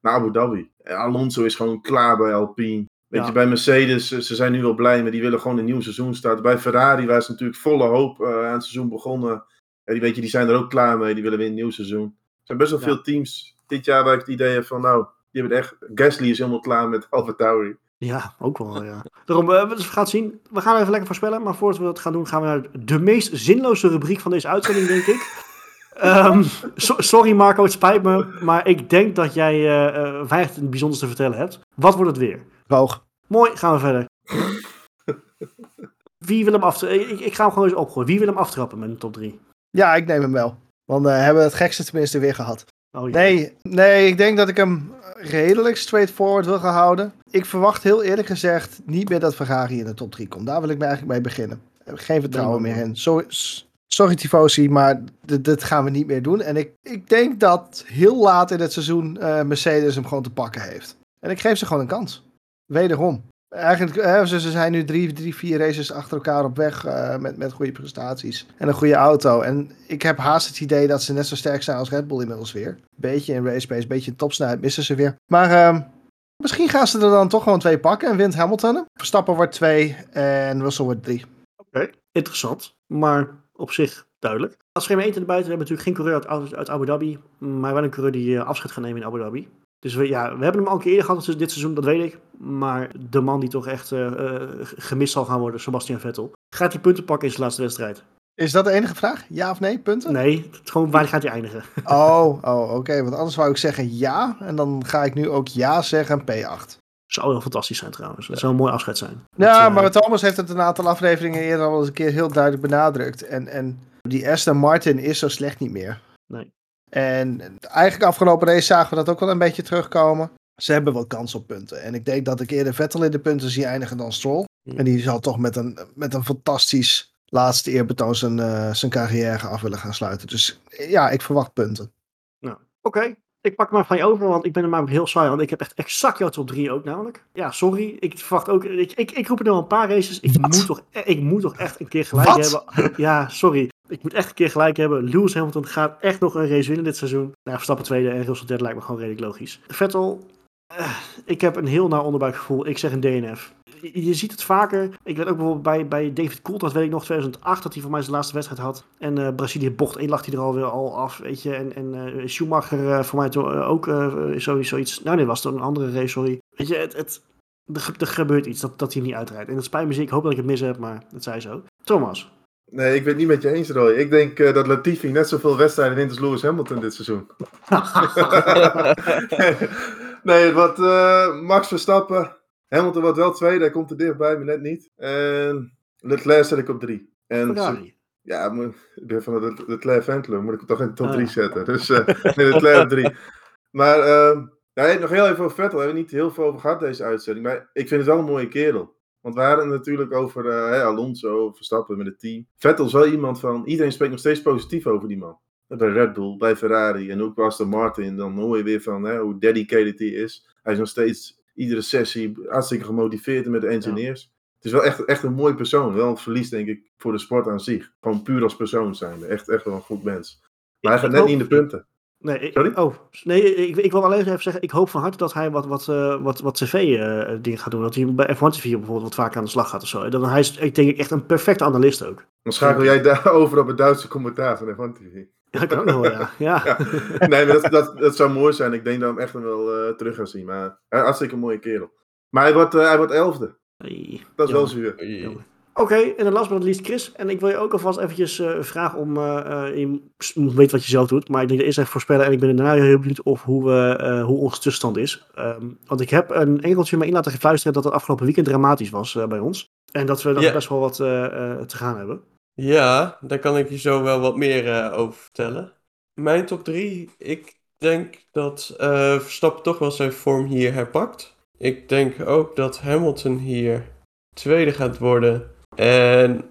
naar Abu Dhabi. Alonso is gewoon klaar bij Alpine. Weet Ja. je, bij Mercedes, ze zijn nu wel blij, maar die willen gewoon een nieuw seizoen starten. Bij Ferrari, waar ze natuurlijk volle hoop eh, aan het seizoen begonnen. Ja, die, weet je, die zijn er ook klaar mee, die willen weer een nieuw seizoen. Er zijn best wel Ja. veel teams dit jaar waar ik het idee heb van, nou, die hebben het echt... Gasly is helemaal klaar met Alfa Tauri. Ja, ook wel, ja. Daarom, eh, dus we gaan het zien. We gaan even lekker voorspellen. Maar voordat we dat gaan doen, gaan we naar de meest zinloze rubriek van deze uitzending, denk ik. [laughs] Ehm, so- sorry Marco, het spijt me. Maar ik denk dat jij eh eh, weinig het bijzonders te vertellen hebt. Wat wordt het weer? Hoog. Mooi, gaan we verder. Wie wil hem aftrappen? Ik, ik ga hem gewoon eens opgooien. Wie wil hem aftrappen met een top 3? Ja, ik neem hem wel. Want eh hebben we het gekste tenminste weer gehad. Oh, ja. Nee, nee, ik denk dat ik hem redelijk straightforward wil gaan houden. Ik verwacht heel eerlijk gezegd niet meer dat Ferrari in de top 3 komt. Daar wil ik me eigenlijk mee beginnen. Geen vertrouwen Nee, meer in. Sorry, sorry Tifosi, maar dit, dit gaan we niet meer doen. En ik, ik denk dat heel laat in het seizoen eh, Mercedes hem gewoon te pakken heeft. En ik geef ze gewoon een kans. Wederom. Eigenlijk, ze, zijn nu drie, drie, vier races achter elkaar op weg eh, met, met goede prestaties. En een goede auto. En ik heb haast het idee dat ze net zo sterk zijn als Red Bull inmiddels weer. Beetje in race pace, beetje in topsnelheid missen ze weer. Maar ehm, misschien gaan ze er dan toch gewoon twee pakken en wint Hamilton hem. Verstappen wordt twee en Russell wordt drie. Oké, interessant. Maar op zich duidelijk. Als schema 1 erbuiten hebben we natuurlijk geen coureur uit, uit Abu Dhabi. Maar wel een coureur die eh, afscheid gaat nemen in Abu Dhabi. Dus we, ja, we hebben hem al een keer eerder gehad dit seizoen, dat weet ik. Maar de man die toch echt eh, eh, gemist zal gaan worden, Sebastian Vettel. Gaat hij punten pakken in zijn laatste wedstrijd? Is dat de enige vraag? Ja of nee? Punten? Nee, het gewoon waar gaat hij eindigen? [laughs] Oh, oh oké. Want anders wou ik zeggen ja. En dan ga ik nu ook ja zeggen P8. Zou wel fantastisch zijn trouwens. Zou een mooi afscheid zijn. Ja, eh, maar Thomas heeft het een aantal afleveringen eerder al eens een keer heel duidelijk benadrukt. En, en die Aston Martin is zo slecht niet meer. Nee. En eigenlijk afgelopen race zagen we dat ook wel een beetje terugkomen. Ze hebben wel kans op punten. En ik denk dat ik eerder Vettel in de punten zie eindigen dan Stroll. En die zal toch met een, met een fantastisch laatste eerbetoon zijn, eh, zijn carrière af willen gaan sluiten. Dus ja, ik verwacht punten. Oké, ik pak maar van je over, want ik ben er maar heel saai. Want ik heb echt exact jouw top 3 ook namelijk. Ja, sorry. Ik verwacht ook. Ik, ik, ik roep er nog een paar races. Ik Wat? moet, toch, e- ik moet toch echt een keer gelijk Wat? hebben. Ja, sorry. Ik moet echt een keer gelijk hebben. Lewis Hamilton gaat echt nog een race winnen dit seizoen. Nou, Verstappen tweede en Russell derde lijkt me gewoon redelijk logisch. Vettel, eh, ik heb een heel nauw onderbuikgevoel. Ik zeg een DNF. Je, je ziet het vaker. Ik weet ook bijvoorbeeld bij, bij David Coulthard, weet ik nog, 2008, dat hij voor mij zijn laatste wedstrijd had. En eh Brazilië bocht 1 lag hij er alweer al af, weet je. En, en eh, Schumacher eh, voor mij toen, ook eh, sowieso iets. Nou nee, was het een andere race, sorry. Weet je, het, het, er, ge- er gebeurt iets dat, dat hij niet uitrijdt. En dat spijt me zeer. Ik hoop dat ik het mis heb, maar dat zei zo. Thomas. Nee, ik ben het niet met je eens, Roy. Ik denk eh, dat Latifi net zoveel wedstrijden wint als Lewis Hamilton dit seizoen. [laughs] [laughs] nee, wat eh, Max Verstappen. Hamilton wordt wel tweede, hij komt er dichtbij, maar net niet. En Leclerc zet ik op drie. En Ferrari. ja, moet- ik ben van de Leclerc fanclub, moet ik hem toch in de top Ah, 3 ja. zetten. Dus eh [laughs] nee, Leclerc op 3. Maar eh, ja, nog heel even over Vettel. Daar hebben we niet heel veel over gehad deze uitzending. Maar ik vind het wel een mooie kerel. Want we hadden natuurlijk over eh, Alonso, Verstappen met het team. Vettel is wel iemand van... Iedereen spreekt nog steeds positief over die man. Bij Red Bull, bij Ferrari en ook bij Aston Martin. Dan hoor je weer van hè, hoe dedicated hij is. Hij is nog steeds iedere sessie hartstikke gemotiveerd met de engineers. Het is wel echt, echt een mooi persoon. Wel een verlies, denk ik, voor de sport aan zich. Gewoon puur als persoon zijn. Echt, echt wel een goed mens. Maar hij gaat net hoop- niet in de punten. Nee, ik, Sorry? Oh, nee ik, ik wil alleen even zeggen, ik hoop van harte dat hij wat, wat, eh, wat, wat cv-dingen gaat doen. Dat hij bij F1 TV bijvoorbeeld wat vaker aan de slag gaat of zo. Dan, hij is, ik denk, echt een perfecte analist ook. Dan schakel jij daar [laughs] over op het Duitse commentaar van F1 TV. Ja, [laughs] dat kan ook nog wel, ja. ja. Ja. Nee, maar dat, dat, dat zou mooi zijn. Ik denk dat we hem echt wel eh, terug gaan zien. Maar hij is hartstikke een mooie kerel. Maar hij wordt, eh, hij wordt elfde. Hey, Dat is wel zuur. Oké, en dan last but not least Chris. En ik wil je ook alvast eventjes eh, vragen om, eh, eh, je moet weten wat je zelf doet, maar ik denk dat eerst even voorspellen en ik ben daarna heel benieuwd of hoe, we, eh, hoe onze tussenstand is. Ehm, want ik heb een enkeltje me in laten fluisteren dat het afgelopen weekend dramatisch was eh, bij ons. En dat we nog Ja. best wel wat eh, eh, te gaan hebben. Ja, daar kan ik je zo wel wat meer eh, over vertellen. Mijn top 3, ik denk dat eh, Verstappen toch wel zijn vorm hier herpakt. Ik denk ook dat Hamilton hier tweede gaat worden. En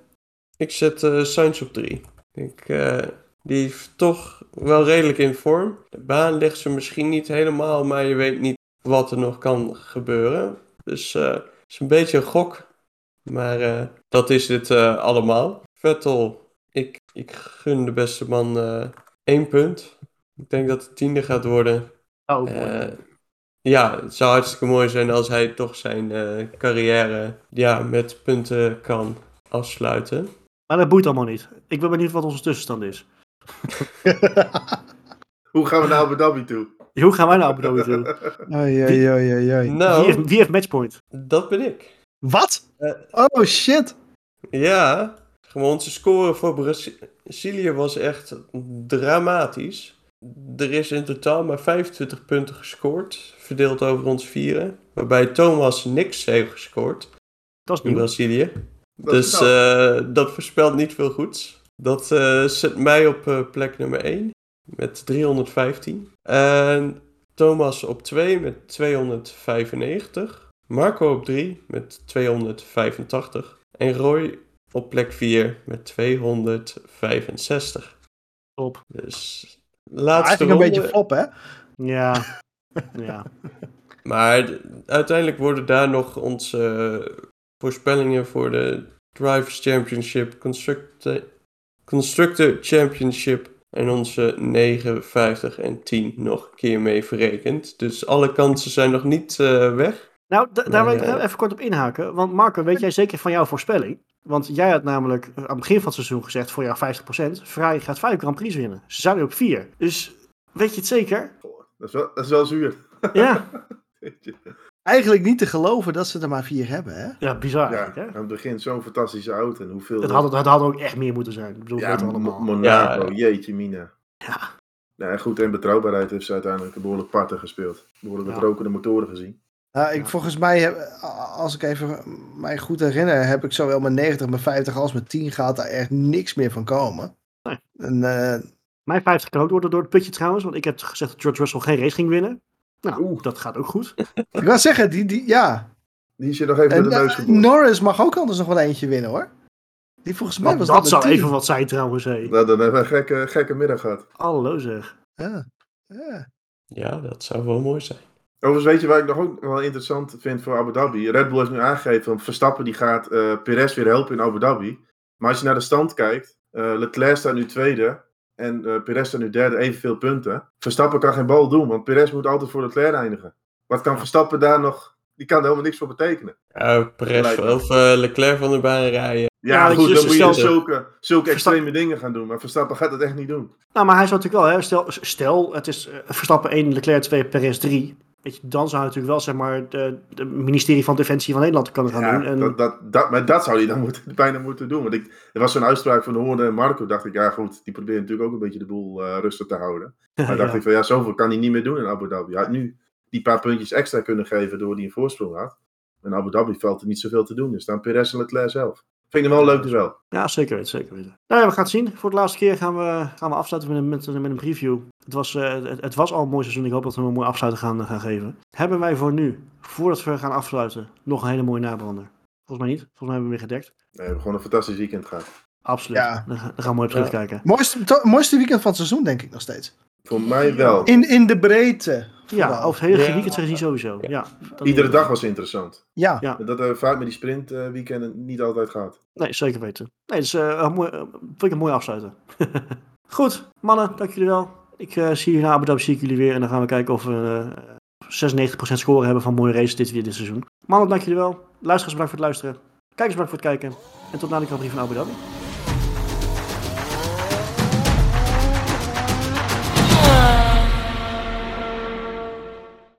ik zet eh Sainz op 3. Ik, eh, die is toch wel redelijk in vorm. De baan ligt ze misschien niet helemaal, maar je weet niet wat er nog kan gebeuren. Dus eh, het is een beetje een gok. Maar dat is dit allemaal. Vettel, ik, ik gun de beste man eh één punt. Ik denk dat het tiende gaat worden. Oh, mooi. Eh, ja, het zou hartstikke mooi zijn als hij toch zijn eh, carrière ja, met punten kan afsluiten. maar dat boeit allemaal niet. Ik ben benieuwd wat onze tussenstand is. [laughs] Hoe gaan we naar Abu Dhabi toe? Hoe gaan wij nou Abu Dhabi toe? Oei, oei, oei, oei. Wie, heeft, wie heeft matchpoint? dat ben ik. Wat? Eh. Oh shit. Ja, gewoon onze score voor Brazi- Brazilië was echt dramatisch. Er is in totaal maar 25 punten gescoord, verdeeld over ons vieren. Waarbij Thomas niks heeft gescoord Dat is in. Brazilië. Dat Dus eh, dat voorspelt niet veel goeds. Dat eh, zet mij op eh, plek nummer 1 met 315. En Thomas op 2 met 295. Marco op 3 met 285. En Roy op plek 4 met 265. Top. Dus Hij laatste een ronde. beetje flop, hè? Ja. [laughs] ja. Maar uiteindelijk worden daar nog onze voorspellingen voor de Drivers Championship, Constructor, Constructor Championship en onze 9, 50 en 10 nog een keer mee verrekend. Dus alle kansen zijn nog niet eh, weg. Nou, da- daar wil ik eh, even kort op inhaken. Want Marco, weet jij zeker van jouw voorspelling? Want jij had namelijk aan het begin van het seizoen gezegd voor jou 50%. Ferrari gaat 5 Grand Prix winnen. Ze zijn nu op 4. Dus weet je het zeker? dat, is wel, dat is wel zuur. Ja. [laughs] Eigenlijk niet te geloven dat ze er maar vier hebben, hè? Ja, bizar Ja, eigenlijk, aan hè? het begin zo'n fantastische auto. En hoeveel... Het had, het had ook echt meer moeten zijn. Ik bedoel, ja, allemaal. Monaco, Ja. jeetje mina. Ja. Ja, goed, en betrouwbaarheid heeft ze uiteindelijk een behoorlijk parten gespeeld. Behoorlijk Ja. met rokende motoren gezien. Nou, ik, Ja. Volgens mij, heb, als ik even mij goed herinner, heb ik zowel mijn 90, mijn 50 als mijn 10 gaat daar echt niks meer van komen. Nee. En, eh, Mijn 50 kan ook worden door het putje trouwens. Want ik heb gezegd dat George Russell geen race ging winnen. Nou, Oeh. dat gaat ook goed. [laughs] ik wil zeggen, die, die, ja. Die is je nog even En, door de neus eh, geboord. Norris mag ook anders nog wel eentje winnen, hoor. Die volgens mij was dat dat, zou een 10. even wat zijn trouwens. Hé. Nou, dan hebben we een gekke, gekke middag gehad. Hallo zeg. Ja. Ja. Ja, dat zou wel mooi zijn. Overigens, weet je wat ik nog ook wel interessant vind voor Abu Dhabi? Red Bull heeft nu aangegeven, van Verstappen die gaat eh Perez weer helpen in Abu Dhabi. Maar als je naar de stand kijkt, eh, Leclerc staat nu tweede en eh Perez staat nu derde, evenveel punten. Verstappen kan geen bal doen, want Perez moet altijd voor Leclerc eindigen. Wat kan Verstappen daar nog, die kan er helemaal niks voor betekenen. Ja, Perez of Leclerc van de baan rijden. Ja, goed, je dan moet je zulke, zulke extreme dingen gaan doen. Maar Verstappen gaat dat echt niet doen. Nou, maar hij zou natuurlijk wel, hè, stel, stel het is Verstappen 1, Leclerc 2, Perez 3. Weet je, dan zou natuurlijk wel, zeg maar, de, de ministerie van Defensie van Nederland kunnen gaan Ja, doen. En, dat, dat, dat, maar dat zou hij dan [laughs] moeten, bijna moeten doen. Want ik, er was zo'n uitspraak van Hoorn en Marco. Dacht ik, ja goed, die probeert natuurlijk ook een beetje de boel eh, rustig te houden. [laughs] Maar dacht ik van, ja, zoveel kan hij niet meer doen in Abu Dhabi. Hij had nu die paar puntjes extra kunnen geven door hij een voorsprong had. En Abu Dhabi valt er niet zoveel te doen. Er staan Perez en Leclerc zelf. Vind ik hem wel leuk duel. Ja, zeker weten, zeker weten. Nou ja, we gaan het zien. Voor de laatste keer gaan we, gaan we afsluiten met een, met, een- met een preview. Het was, eh, het, het was al een mooi seizoen. Ik hoop dat we een mooi afsluiten gaan, gaan geven. Hebben wij voor nu, voordat we gaan afsluiten, nog een hele mooie nabrander? Volgens mij niet. Volgens mij hebben we weer gedekt. Nee, we hebben gewoon een fantastisch weekend gehad. Absoluut. Ja. Daar, gaan- we mooi op Ja. terugkijken. Mooiste, to- mooiste weekend van het seizoen, denk ik nog steeds. Voor mij wel. In, in de breedte Ja, over het hele Ja. weekend gezien sowieso. Ja. Iedere dag was interessant. Ja, Ja. Dat we vaak met die sprint eh, weekenden niet altijd gehad. Nee, zeker weten. Nee, dus eh, een mooi, vind ik een mooi afsluiten. [laughs] Goed, mannen, dank jullie wel. Ik eh, zie jullie na Abu Dhabi, zie ik jullie weer. En dan gaan we kijken of we eh 96% score hebben van mooie races dit, weer dit seizoen. Mannen, dank jullie wel. Luisteraars, bedankt voor het luisteren. Kijkers, bedankt voor het kijken. En tot na de Grand Prix van Abu Dhabi.